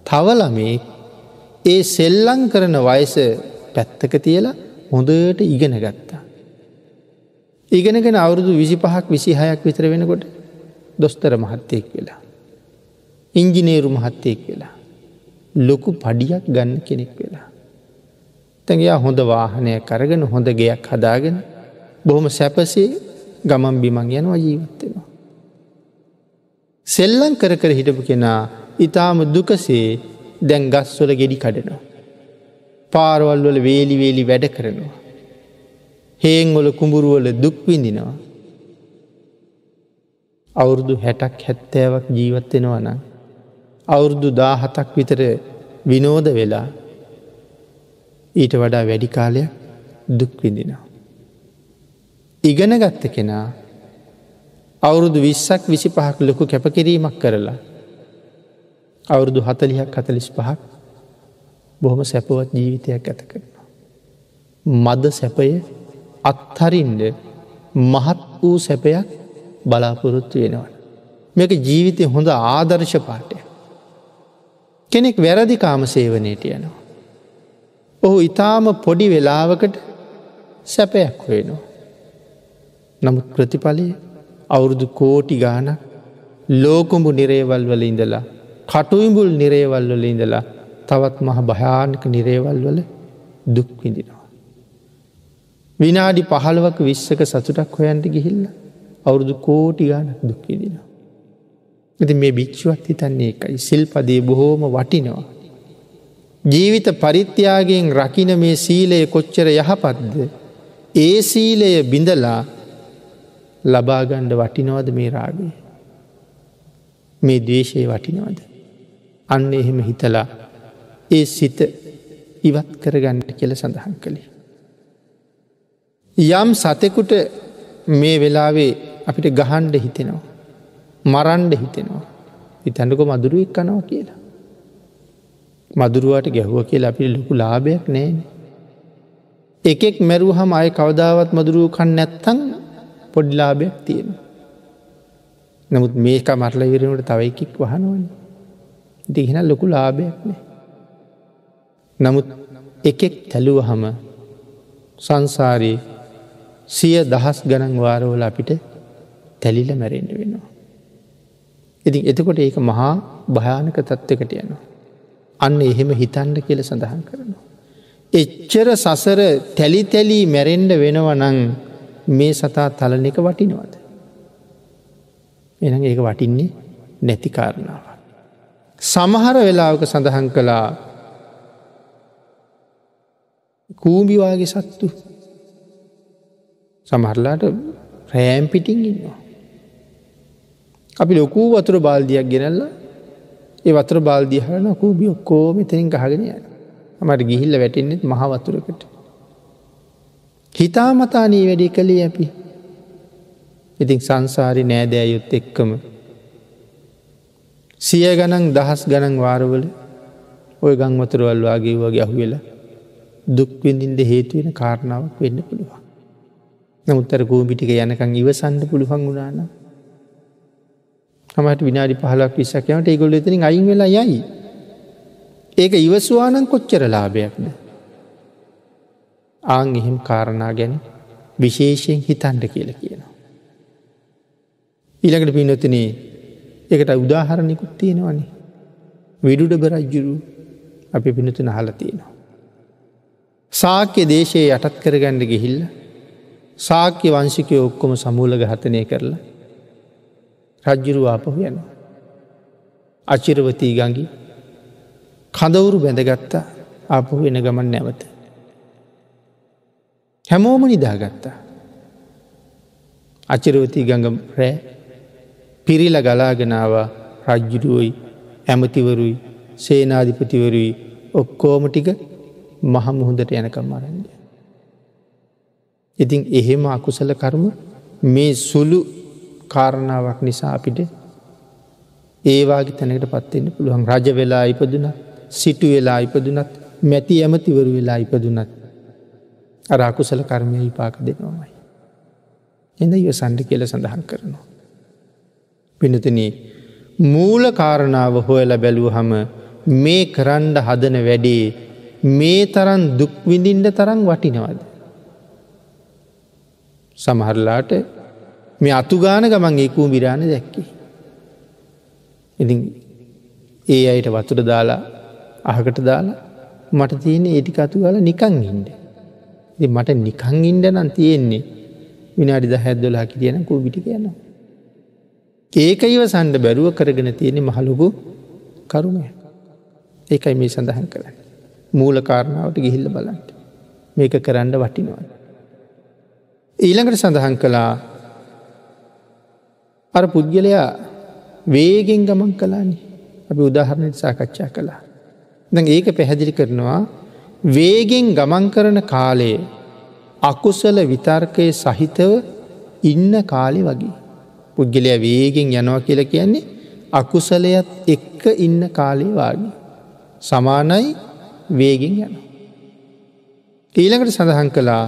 තවලමේ ඒ සෙල්ලං කරන වයස පැත්තක තියලා හොඳට ඉගෙන ගත්තා. ඉගෙනගෙන අවුරුදු විසි පහක් විසි හයක් විතර වෙනකොට දොස්තර මහත්තයෙක් වෙලා. ඉංජිනේරු මහත්තයෙක් වෙලා. ලොකු පඩියක් ගන්න කෙනෙක් වෙලා. තැගයා හොඳ වාහනය කරගෙන හොඳ ගෙයක් හදාගෙන බොහොම සැපසේ ගමන් බිමං යනවා ජීවත්තෙනවා. සෙල්ලං කර කර හිටපු කෙනා ඉතාම දුකසේ දැන් ගස්වල ගෙඩි කඩනවා. පාරවල් වල වේලි වේලි වැඩ කරනවා. හේංවල කුඹුරුවල දුක්විඳිනවා. අවුරුදු හැටක් හැත්තෑවක් ජීවත්වෙනවා නම්. අවුරුදු දාහතක් විතර විනෝද වෙලා ඊට වඩා වැඩි කාලයක් දුක්විඳිනවා. ඉගෙන ගත්ත කෙනා අවුරුදු විස්සක් විසි පහක් ලොකු කැපකිරීමක් කරලා අවුරුදු හතලිහක් හතලිස් පහක් බොහොම සැපවත් ජීවිතයක් ඇත කරනවා. මද සැපය අත්හරින්ඩ මහත් වූ සැපයක් බලාපොරොත්තු වෙනවන. මේක ජීවිතය හොඳ ආදර්ශ පාටය. කෙනෙක් වැරදි කාම සේවනයට යනවා. ඔහු ඉතාම පොඩි වෙලාවකට සැපයක් වෙනවා. නමුත් ප්‍රතිඵලය අවුරුදු කෝටි ගාන ලෝකුඹු නිරේවල් වල ඉඳලා කටුයිඹුල් නිරේවල් වල ඉඳලා තවත් මහ භයානක නිරේවල් වල දුක්විඳිනවා. විනාඩි පහළුවක විශ්සක සතුටක් හොයන්ට ගිහිල්ල අවුරුදු කෝටි ගාන දුක්විදිනවා. ඇති මේ භික්ෂුවත් හිතන්නේ එකයි සිල්පදේ බොහෝම වටිනවා. ජීවිත පරිත්‍යයාගෙන් රකින මේ සීලය කොච්චර යහපත්ද. ඒ සීලය බිඳලා ලබාගණ්ඩ වටිනවද මේ රාගේ. මේ දේශය වටිනවද. අන්න එහෙම හිතලා ඒ සිත ඉවත් කරගන්නට කෙල සඳහන් කළේ. යම් සතෙකුට මේ වෙලාවේ අපිට ගහන්ඩ හිතෙනවා. මරන්ඩ හිතෙනවා. ඉතැඩක මදුරුවෙක් කනවා කියලා. මදුරුවට ගැහුව කියලා අපි ලොකු ලාභයක් නෑන. එකෙක් මැරුව හම අය කවදාවත් මදුරුව කන්න නැත්තං පොඩ්ලාභයක් තියෙන. නමුත් මේක මරල විරනට තව එකෙක් වහනුවන. දිහින ලොකු ලාභයක් නෑ. නමුත් එකෙක් තැලුව හම සංසාරයේ සිය දහස් ගණන් වාරවල අපිට තැලිල මැරෙන්ඩ වෙනවා. ඉතින් එතකොට ඒක මහා භයානක තත්ත්වකට යනවා. අන්න එහෙම හිතන්ඩ කියල සඳහන් කරනවා. එච්චර සසර තැලි තැලී මැරෙන්ඩ වෙනව නං මේ සතා තලන එක වටිනවද. එන ඒක වටින්නේ නැතිකාරණාව. සමහර වෙලාවක සඳහන් කළා කූඹිවාගේ සත්තු සමහරලාට රෑම් පිටිං ඉන්නවා. අපි ලොකූ වතුර බාල්දියක් ගෙනල්ල ඒ වතුර බාල්දිහන කූබි ඔක්කෝම තෙන් ගහගෙන යන මට ගිහිල්ල වැටෙන්නෙත් මහවතුරකට. හිතාමතානී වැඩි කළේ අපි ඉතින් සංසාරි නෑදෑයුත් එක්කම සිය ගණන් දහස් ගණන් වාරවල ඔය ගංවතුරවල් වගේ වගේ අහු වෙලා දුක්විඳින්ට හේතුවෙන කාරණාවක් වෙන්න පුළුවන්. නමුත්තර කූමිටික යනකං ඉවසන්ඩ පුළුවන් වුණාන. හමට විනාඩි පහලක් විස්සක් යනට ඒගොල්ල එතනින් අයින් වෙලා යයි. ඒක ඉවස්වානන් කොච්චර ලාභයක්ද. ආං එහෙම කාරණා ගැන විශේෂයෙන් හිතන්ඩ කියල කියනවා. ඊළඟට පිනොතනේ එකට උදාහරණිකුත් තියෙනවනේ. විඩුඩ බරජ්ජුරු අපි පිනතුන හල තියෙනවා. සාක්‍ය දේශයේ යටත් කරගණ්ඩ ගිහිල්ල සාක්‍ය වංශිකය ඔක්කොම සමූල ගහතනය කරලා රජ්ජුරු ආපහු යන. අචිරවතී ගඟි කඳවුරු බැඳගත්තා ආපහු වෙන ගමන් නැවත. හැමෝම නිදාගත්තා. අචිරවතී ගඟ රෑ පිරිල ගලාගෙනවා රජ්ජුරුවයි ඇමතිවරුයි සේනාධිපතිවරුයි ඔක්කෝම ටික මහමුහොදට යනකම් අරන්ඩ. ඉතින් එහෙම අකුසල කර්ම මේ සුළු කාරණාවක් නිසා අපිට ඒවාගේ තැනකට පත්වෙන්න පුළුවන් රජ වෙලා ඉපදුනත් සිටු වෙලා ඉපදුනත් මැති ඇමතිවරු වෙලා ඉපදුනත් අර අකුසල කර්මය විපාක දෙනවාමයි. එඳ ඉවසන්ඩ කියල සඳහන් කරනවා. පිනතන මූල කාරණාව හොයල බැලූ හම මේ කරන්ඩ හදන වැඩේ මේ තරන් දුක්විඳින්ට තරම් වටිනවද. සමහරලාට මේ අතුගාන ගමන් ඒකූ විරාණ දැක්කි. ඉති ඒ අයට වතුර දාලා අහකට දාලා මට තියෙන ඒටික අතු ගල නිකං ඉන්ඩ. මට නිකං ඉන්ඩ නම් තියෙන්නේ විනාඩි ද හැද්දොලා කිටියන කූබිටි කියනවා. ඒක ඉව සන්ඩ බැරුව කරගෙන තියෙන මහලොකු කරුමය. ඒකයි මේ සඳහන් කරන්න. මූල කාරණාවට ගිහිල්ල බලන්ට. මේක කරන්න වටිනවා. ඊළඟට සඳහන් කළා අර පුද්ගලයා වේගෙන් ගමන් කලානි අපි උදාහරණයට සාකච්ඡා කළා. ද ඒක පැහැදිලි කරනවා වේගෙන් ගමන් කරන කාලයේ අකුසල විතර්කය සහිතව ඉන්න කාලෙ වගේ. පුද්ගලය වේගෙන් යනවා කියල කියන්නේ අකුසලයත් එක්ක ඉන්න කාලේ වාගේ. සමානයි වේගෙන් යන. ඊළඟට සඳහන් කළා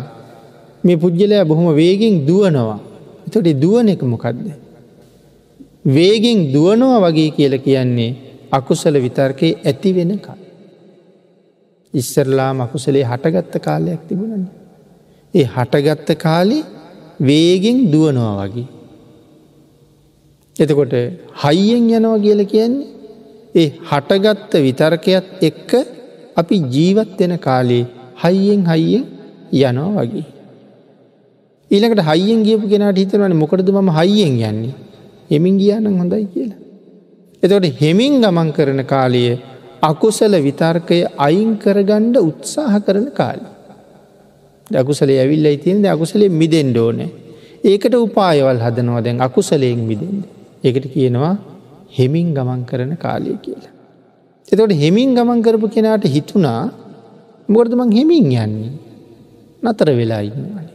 මේ පුද්ගලයා බොහොම වේගෙන් දුවනවා. එතොට දුවන එක මොකක්ද. වේගෙන් දුවනවා වගේ කියල කියන්නේ අකුසල විතර්කයේ ඇති වෙනකල්. ඉස්සරලා මකුසලේ හටගත්ත කාලයක් තිබුණන්නේ. ඒ හටගත්ත කාලි වේගෙන් දුවනවා වගේ. එතකොට හයියෙන් යනවා කියල කියන්නේ ඒ හටගත්ත විතර්කයත් එක්ක අපි ජීවත් වෙන කාලේ හයියෙන් හයියෙන් යනවා වගේ. ඊළකට හයියෙන් ගියපු කෙනට හිතරවන මොකටද ම හයියෙන් යන්නේ හෙමින් ගියානම් හොඳයි කියලා. එතකොට හෙමින් ගමන් කරන කාලය අකුසල විතර්කය අයින් කරගණ්ඩ උත්සාහ කරන කාලි. අකුසලේ ඇවිල්ල ඉතින්ද අකුසලේ මිදෙන්ඩ ඕන. ඒකට උපායවල් හදනවා දැන් අකුසලයෙන් මිදෙන්ද. ඒකට කියනවා හෙමින් ගමන් කරන කාලය කියලා. එතකොට හෙමින් ගමන් කරපු කෙනාට හිතුනා මොකටදමං හෙමින් යන්නේ නතර වෙලා ඉන්නවන.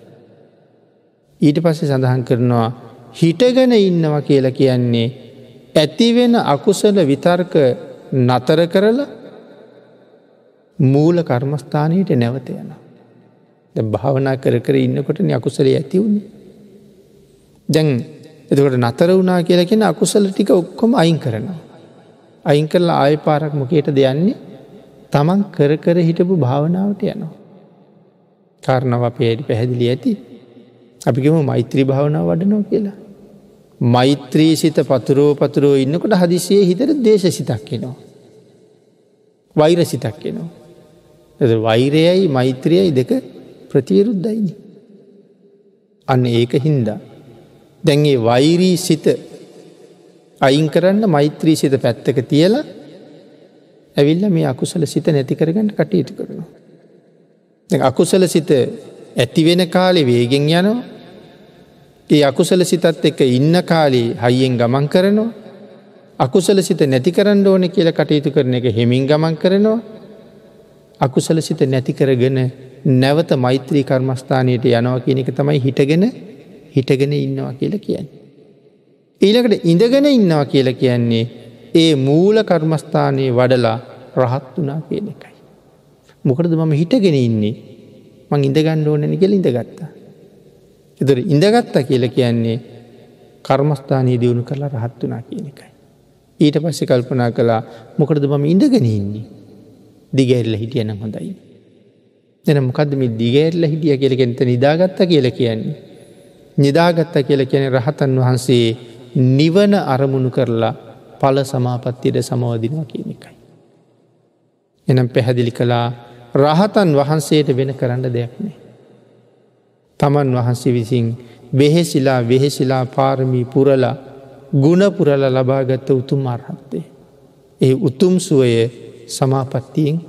ඊට පස්සේ සඳහන් කරනවා හිටගෙන ඉන්නවා කියලා කියන්නේ ඇතිවෙන අකුසල විතර්ක නතර කරලා මූල කර්මස්ථානයට නැවත යනවා. භාවනා කර කර ඉන්නකොට අකුසලේ ඇති වුණේ. දැන් එතකොට නතර වුණා කියලකෙන අකුසල ටික ඔක්කොම අයින් කරනවා. අයින් කරලා ආය පාරක් මොකේට දෙයන්නේ තමන් කර කර හිටපු භාවනාවට යනවා. කාරණව පේඩි පැහැදිලි ඇති. අපිකම මෛත්‍රී භාවනාව වඩනෝ කියලා. මෛත්‍රී සිත පතුරෝ පතුරෝ ඉන්නකොට හදිසියේ හිතර දේශ සිතක් එනවා. වෛර සිතක් එනවා. එ වෛරයයි මෛත්‍රියයි දෙක ප්‍රතියරුද්ධයිනි. අන්න ඒක හින්දා. දැන්ගේ වෛරී සිත අයින් කරන්න මෛත්‍රී සිත පැත්තක තියලා ඇවිල්ල මේ අකුසල සිත නැති කරගන්න කටයුතු කරනවා. අකුසල සිත ඇතිවෙන කාලෙ වේගෙන් යනවා ඒ අකුසල සිතත් එක ඉන්න කාලේ හයියෙන් ගමන් කරනවා අකුසල සිත නැති කරන්න ඕන කියල කටයුතු කරන එක හෙමින් ගමන් කරනවා අකුසල සිත නැති කරගෙන නැවත මෛත්‍රී කර්මස්ථානයට යනවා කියන එක තමයි හිටගෙන හිටගෙන ඉන්නවා කියල කියන්න. ඊළකට ඉඳගෙන ඉන්නවා කියල කියන්නේ ඒ මූල කර්මස්ථානයේ වඩලා රහත් වනා කියන එකයි. මොකටද මම හිටගෙන ඉන්නේ මං ඉඳගන්න ඕනැනි කෙල ඉඳගත්තා. එතුර ඉඳගත්තා කියල කියන්නේ කර්මස්ථානයේ දියුණු කරලා රහත් වනා කියන එකයි. ඊට පස්සෙ කල්පනා කලා මොකටද මම ඉඳගෙන ඉන්නේ දිගැල්ල හිටියන හොඳයි. දෙන මොකද මේ දිගඇරල හිටිය කියලකෙනත නිදාගත්ත කියල කියන්නේ. නිදාගත්ත කියල කියන රහතන් වහන්සේ නිවන අරමුණු කරලා පල සමාපත්තියට සමවදිනවා කියන එකයි. එනම් පැහැදිලි කළා රහතන් වහන්සේට වෙන කරන්න දෙයක්නේ. තමන් වහන්සේ විසින් වෙහෙසිලා වෙහෙසිලා පාරමී පුරලා ගුණපුරල ලබාගත්ත උතුම් අර්හත්තේ. ඒ උතුම් සුවය සමාපත්තියෙන්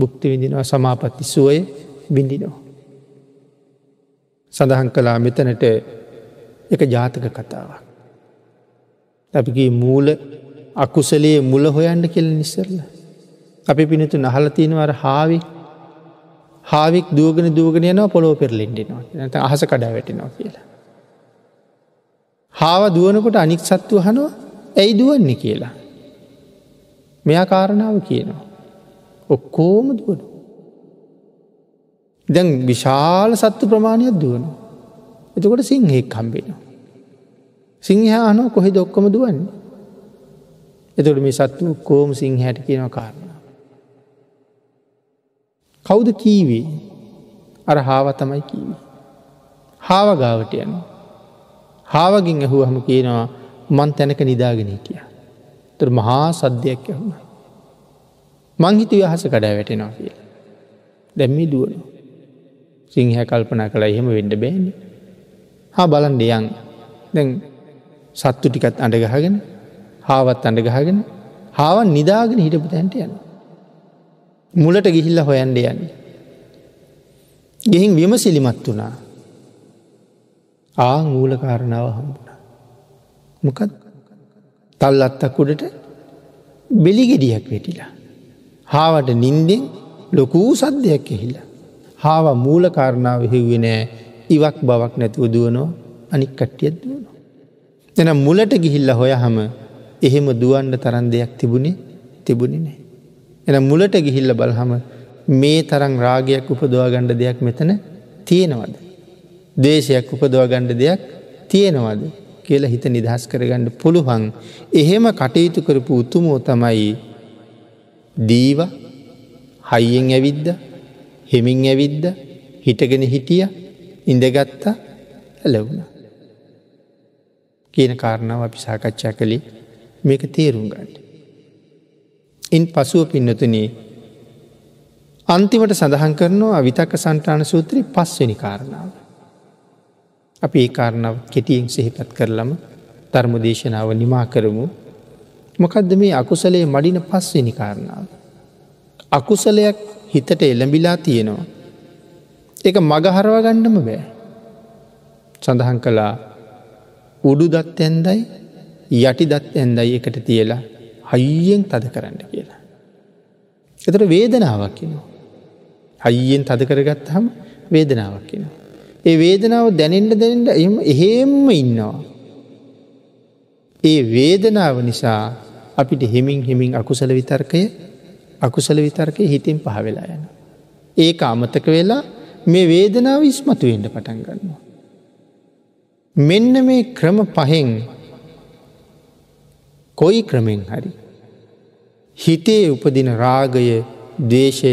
බුක්ති විඳිනවා සමාපත්ති සුවය බිඳිනෝ. සඳහන් කලා මෙතනට එක ජාතක කතාවක්. අපිගේ මූල අකුසලේ මුල හොයන්න කෙල් නිස්සරල. අපි පිනතු නහල තියෙනවර හාවි හාවික් දුවගෙන දුවගෙන යනවා පොලෝ පෙරලෙන්ඩෙනවා නැත අහස කඩා වැටෙනවා කියලා. හාව දුවනකොට අනික් සත්තු හනුව ඇයි දුවන්නේ කියලා. මෙයා කාරණාව කියනවා. ඔක්කෝම දුවන. දැන් විශාල සත්තු ප්‍රමාණයක් දුවනවා. එතකොට සිංහෙක් කම්බෙනවා. සිංහයා අනෝ කොහෙ දොක්කොම දුවන්නේ. එතොට මේ සත්තු කෝම සිංහයට කියනව කාරණ. කෞුද කීවේ අර හාව තමයි කීවි. හාව ගාවට යන. හාවගින් ඇහුව හම කියනවා මන් තැනක නිදාගෙන හිටිය. තර මහා සද්ධයක් ඇහුණ. මංහිතු අහස කඩා වැටෙනවා කිය. දැම්මි දුවන. සිංහ කල්පනා කළ එහෙම වෙන්ඩ බෑන්නේ. හා බලන් දෙයන් දැන් සත්තු ටිකත් අඩගහගෙන හාවත් අඩගහගෙන හාවන් නිදාගෙන හිටපු තැන්ට යනවා. මුලට ගිහිල්ල හොයන්ඩ යන්නේ. ගෙහින් විම සිලිමත් වුණා ආ මූල කාරණාව හම්බුණ. මොකත් තල් අත්තක්කුඩට බෙලිගෙඩියක් වෙටිලා. හාවට නින්දෙන් ලොකූ සද්ධයක් එහිලා. හාව මූල කාරණාව හිව්වෙ නෑ ඉවක් බවක් නැතුව දුවනෝ අනික් කට්ටියත් දුවනවා. එන මුලට ගිහිල්ල හොය හම එහෙම දුවන්ඩ තරන් දෙයක් තිබුණේ තිබුණි නෑ. එන මුලට ගිහිල්ල බලහම මේ තරං රාගයක් උපදවා ගණ්ඩ දෙයක් මෙතන තියෙනවද. දේශයක් උපදවා ගණ්ඩ දෙයක් තියෙනවද කියලා හිත නිදහස් කරගණ්ඩ පුළුවන් එහෙම කටයුතු කරපු උතුමෝ තමයි දීව හයියෙන් ඇවිද්ද හෙමින් ඇවිද්ද හිටගෙන හිටිය ඉඳගත්තා ඇලවුණ. කියන කාරණාව අපි සාකච්ඡා කළේ මේක තේරුම් ගන්න. ඉන් පසුව පින්නතුනේ අන්තිමට සඳහන් කරනවා විතක සන්ටාන සූත්‍රී පස්වෙනි කාරණාව. අපි ඒ කාරණාව කෙටියෙන් සෙහිපත් කරලම ධර්ම දේශනාව නිමා කරමු මොකදද මේ අකුසලේ මඩින පස්වෙනි කාරණාව. අකුසලයක් හිතට එළඹිලා තියෙනවා. එක මගහරව ගණ්ඩම බෑ. සඳහන් කළා උඩු දත් ඇන්දයි යටි දත් ඇන්දයි එකට තියලා හයියෙන් තද කරන්න කියලා. එතට වේදනාවක් කිනවා. හයියෙන් තද කරගත් හම වේදනාවක් කියෙනවා. ඒ වේදනාව දැනෙන්ට දැනෙන්ට එම එහෙම්ම ඉන්නවා. ඒ වේදනාව නිසා අපිට හෙමින් හෙමින් අකුසල විතර්කය අකුසල විතර්කය හිතින් පහවෙලා යන. ඒක අමතක වෙලා මේ වේදනාව ඉස්මතුවෙන්ට පටන් ගන්නවා. මෙන්න මේ ක්‍රම පහෙන් කොයි ක්‍රමෙන් හරි. හිතේ උපදින රාගය දේශය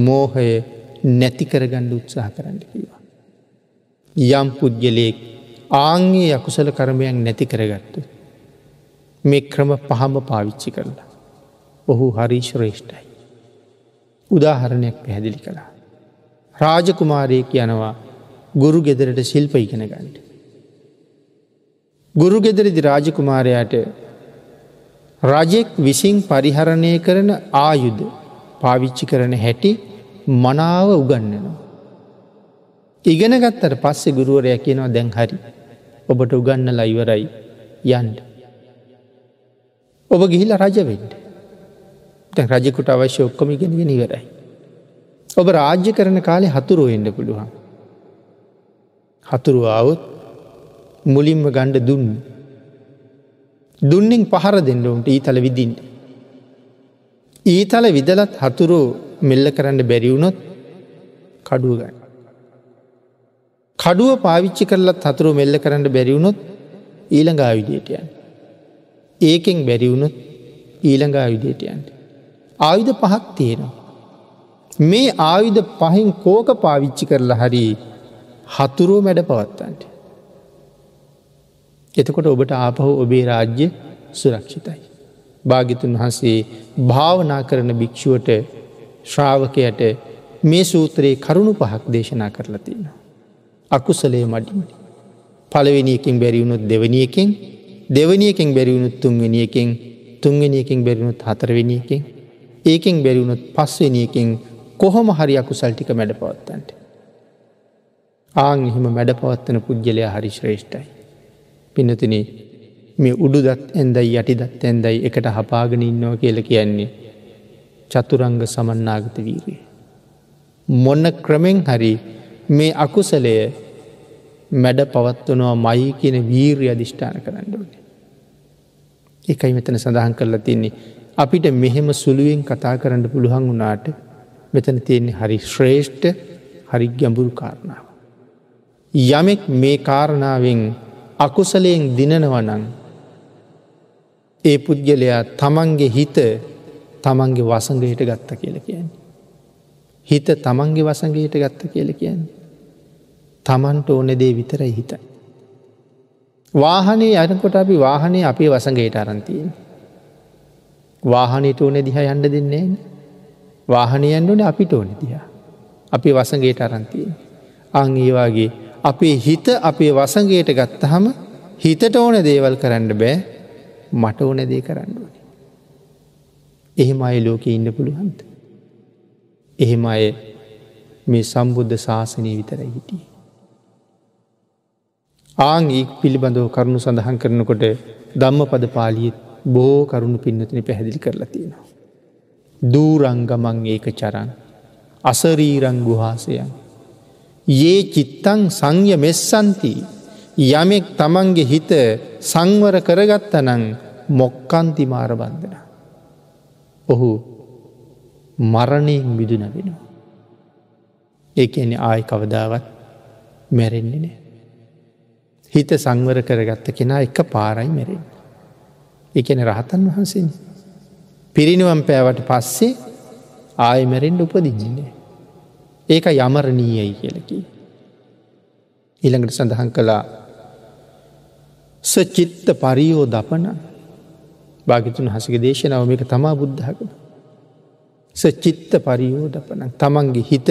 මෝහය නැතිකරගණ්ඩ උත්සාහ කරන්න කිවා. යම් පුද්ගලයෙක් ආංගේ අකුසල කරමයක් නැති කරගත්තු. මේ ක්‍රම පහම පාවිච්චි කරලා. ඔහු හරි ශ්‍රේෂ්ඨයි. උදාහරණයක් පැහැදිලි කළා. රාජකුමාරයෙක් යනවා ගුරු ගෙදරට ශිල්ප ඉගෙන ගන්නට. ගුරු ගෙදරදි රාජකුමාරයාට රජෙක් විසින් පරිහරණය කරන ආයුද පාවිච්චි කරන හැටි මනාව උගන්නනවා. ඉගෙන ගත්තට පස්සෙ ගුරුවරය කියනවා දැන් හරි ඔබට උගන්න ලයිවරයි යන්ඩ. ඔබ ගිහිල රජවෙන්ට තැන් රජකුට අවශ්‍ය ඔක්කොම ගෙනගෙන ඉවරයි. ඔබ රාජ්‍ය කරන කාලේ හතුරුව එන්න පුළුවන්. හතුරුවාවොත් මුලින්ම ගණ්ඩ දුන්න දුන්නෙන් පහර දෙන්නවුන්ට ඊතල විදින්ට. ඊතල විදලත් හතුරු මෙල්ල කරන්න බැරිවුණොත් කඩුව ගන්න. කඩුව පාවිච්චි කරලත් හතුරු මෙල්ල කරන්න බැරිවුණොත් ඊළඟ ආයුධයටයන්. ඒකෙන් බැරිවුණොත් ඊළඟ ආයුධයටයන්ට. ආයුධ පහක් තියෙනවා. මේ ආයුධ පහින් කෝක පාවිච්චි කරලා හරි හතුරුව මැඩ පවත්තන්ට. එතකොට ඔබට ආපහු ඔබේ රාජ්‍ය සුරක්ෂිතයි. භාගිතුන් වහන්සේ භාවනා කරන භික්‍ෂුවට ශ්‍රාවකයට මේ සූත්‍රයේ කරුණු පහක් දේශනා කරලා තියෙනවා. අකුසලේ මඩින්. පළවෙනියකින් බැරිවුණොත් දෙවනියකින් දෙවනියකින් බැරිවුණුත් තුන්වෙනියකින් තුන්වෙනියකින් බැරිුණුත් හතරවෙනියකින් ඒකෙන් බැරිවුණුත් පස්වෙනියකින් කොහොම හරි අකුසල්ටික මැඩ පවත්තන්ට. ආං එහෙම මැඩ පවත්වන පුද්ගලය හරි ශ්‍රේෂ්ඨයි. පිනතින මේ උඩුදත් ඇන්දයි යටිදත් ඇන්දයි එකට හපාගෙන ඉන්නව කියල කියන්නේ චතුරංග සමන්නාගත වීරේ. මොන්න ක්‍රමෙන් හරි මේ අකුසලය මැඩ පවත්වනවා මයි කියන වීර්ය අධිෂ්ඨාන කරන්න ඕනේ. එකයි මෙතන සඳහන් කරලා තින්නේ. අපිට මෙහෙම සුළුවෙන් කතා කරන්න පුළුවන් වුණාට මෙතන තියෙන්නේ හරි ශ්‍රේෂ්ඨ හරි ගැඹුරු කාරණාව. යමෙක් මේ කාරණාවෙන් අකුසලයෙන් දිනනවනං ඒ පුද්ගලයා තමන්ගේ හිත තමන්ගේ වසඟයට ගත්ත කියල කියන්නේ. හිත තමන්ගේ වසඟයට ගත්ත කියල කියන්නේ. තමන්ට ඕන දේ විතරයි හිතයි. වාහනේ අයනකොට අපි වාහනේ අපේ වසඟයට අරන්තියෙන්. වාහනයට ඕන දිහ යන්න දෙන්නේ වාහනයන් ඕන අපිට ඕන දිහා. අපි වසඟයට අරන්තියෙන්. අං ඒවාගේ අපේ හිත අපේ වසඟයට ගත්තහම හිතට ඕන දේවල් කරන්න බෑ මට ඕන දේ කරන්න ඕනේ. එහෙම අය ලෝක ඉන්න පුළුවන්ද. එහෙම අය මේ සම්බුද්ධ ශාසනය විතරයි හිටිය. ආං ඒ පිළිබඳව කරුණු සඳහන් කරනකොට ධම්ම පද පාලියත් බෝ කරුණු පින්නතින පැහැදිලි කරලා තියෙනවා. දූරංගමං ඒක චරන් අසරීරං ගුහාසයන්. ඒ චිත්තං සංය මෙස්සන්ති යමෙක් තමන්ගේ හිත සංවර කරගත්තනං මොක්කන්ති මාරබන්ධන. ඔහු මරණයෙන් මිදුන වෙනවා. ඒ ඇන ආය කවදාවත් මැරෙන්නේ නෑ. හිත සංවර කරගත්ත කෙනා එක පාරයි මැරෙන්. එකන රහතන් වහන්සේ. පිරිනිවම් පෑවට පස්සේ ආය මැරෙන්ඩ උපදින්නේ. ඒක යමරණීයයි කියලකි. ඊළඟට සඳහන් කළා සචිත්ත පරියෝ දපන භාගිතුන් හසක දේශනාව මේක තමා බුද්ධහකම. සචිත්ත පරියෝ දපන තමන්ගේ හිත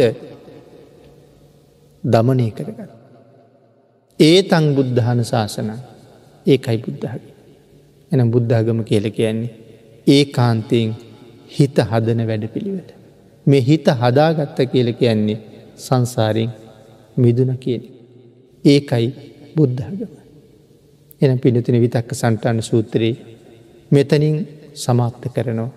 දමනය කරගත්. ඒ තං බුද්ධහන ශාසන ඒකයි බුද්ධහගේ. එන බුද්ධාගම කියල කියන්නේ ඒ කාන්තයෙන් හිත හදන වැඩ පිළිවෙට. මේ හිත හදාගත්ත කියල කියන්නේ සංසාරයෙන් මිදුන කියන. ඒකයි බුද්ධාගම. එන පිනතින විතක්ක සන්ටාන සූත්‍රයේ මෙතනින් සමාප්ත කරනවා.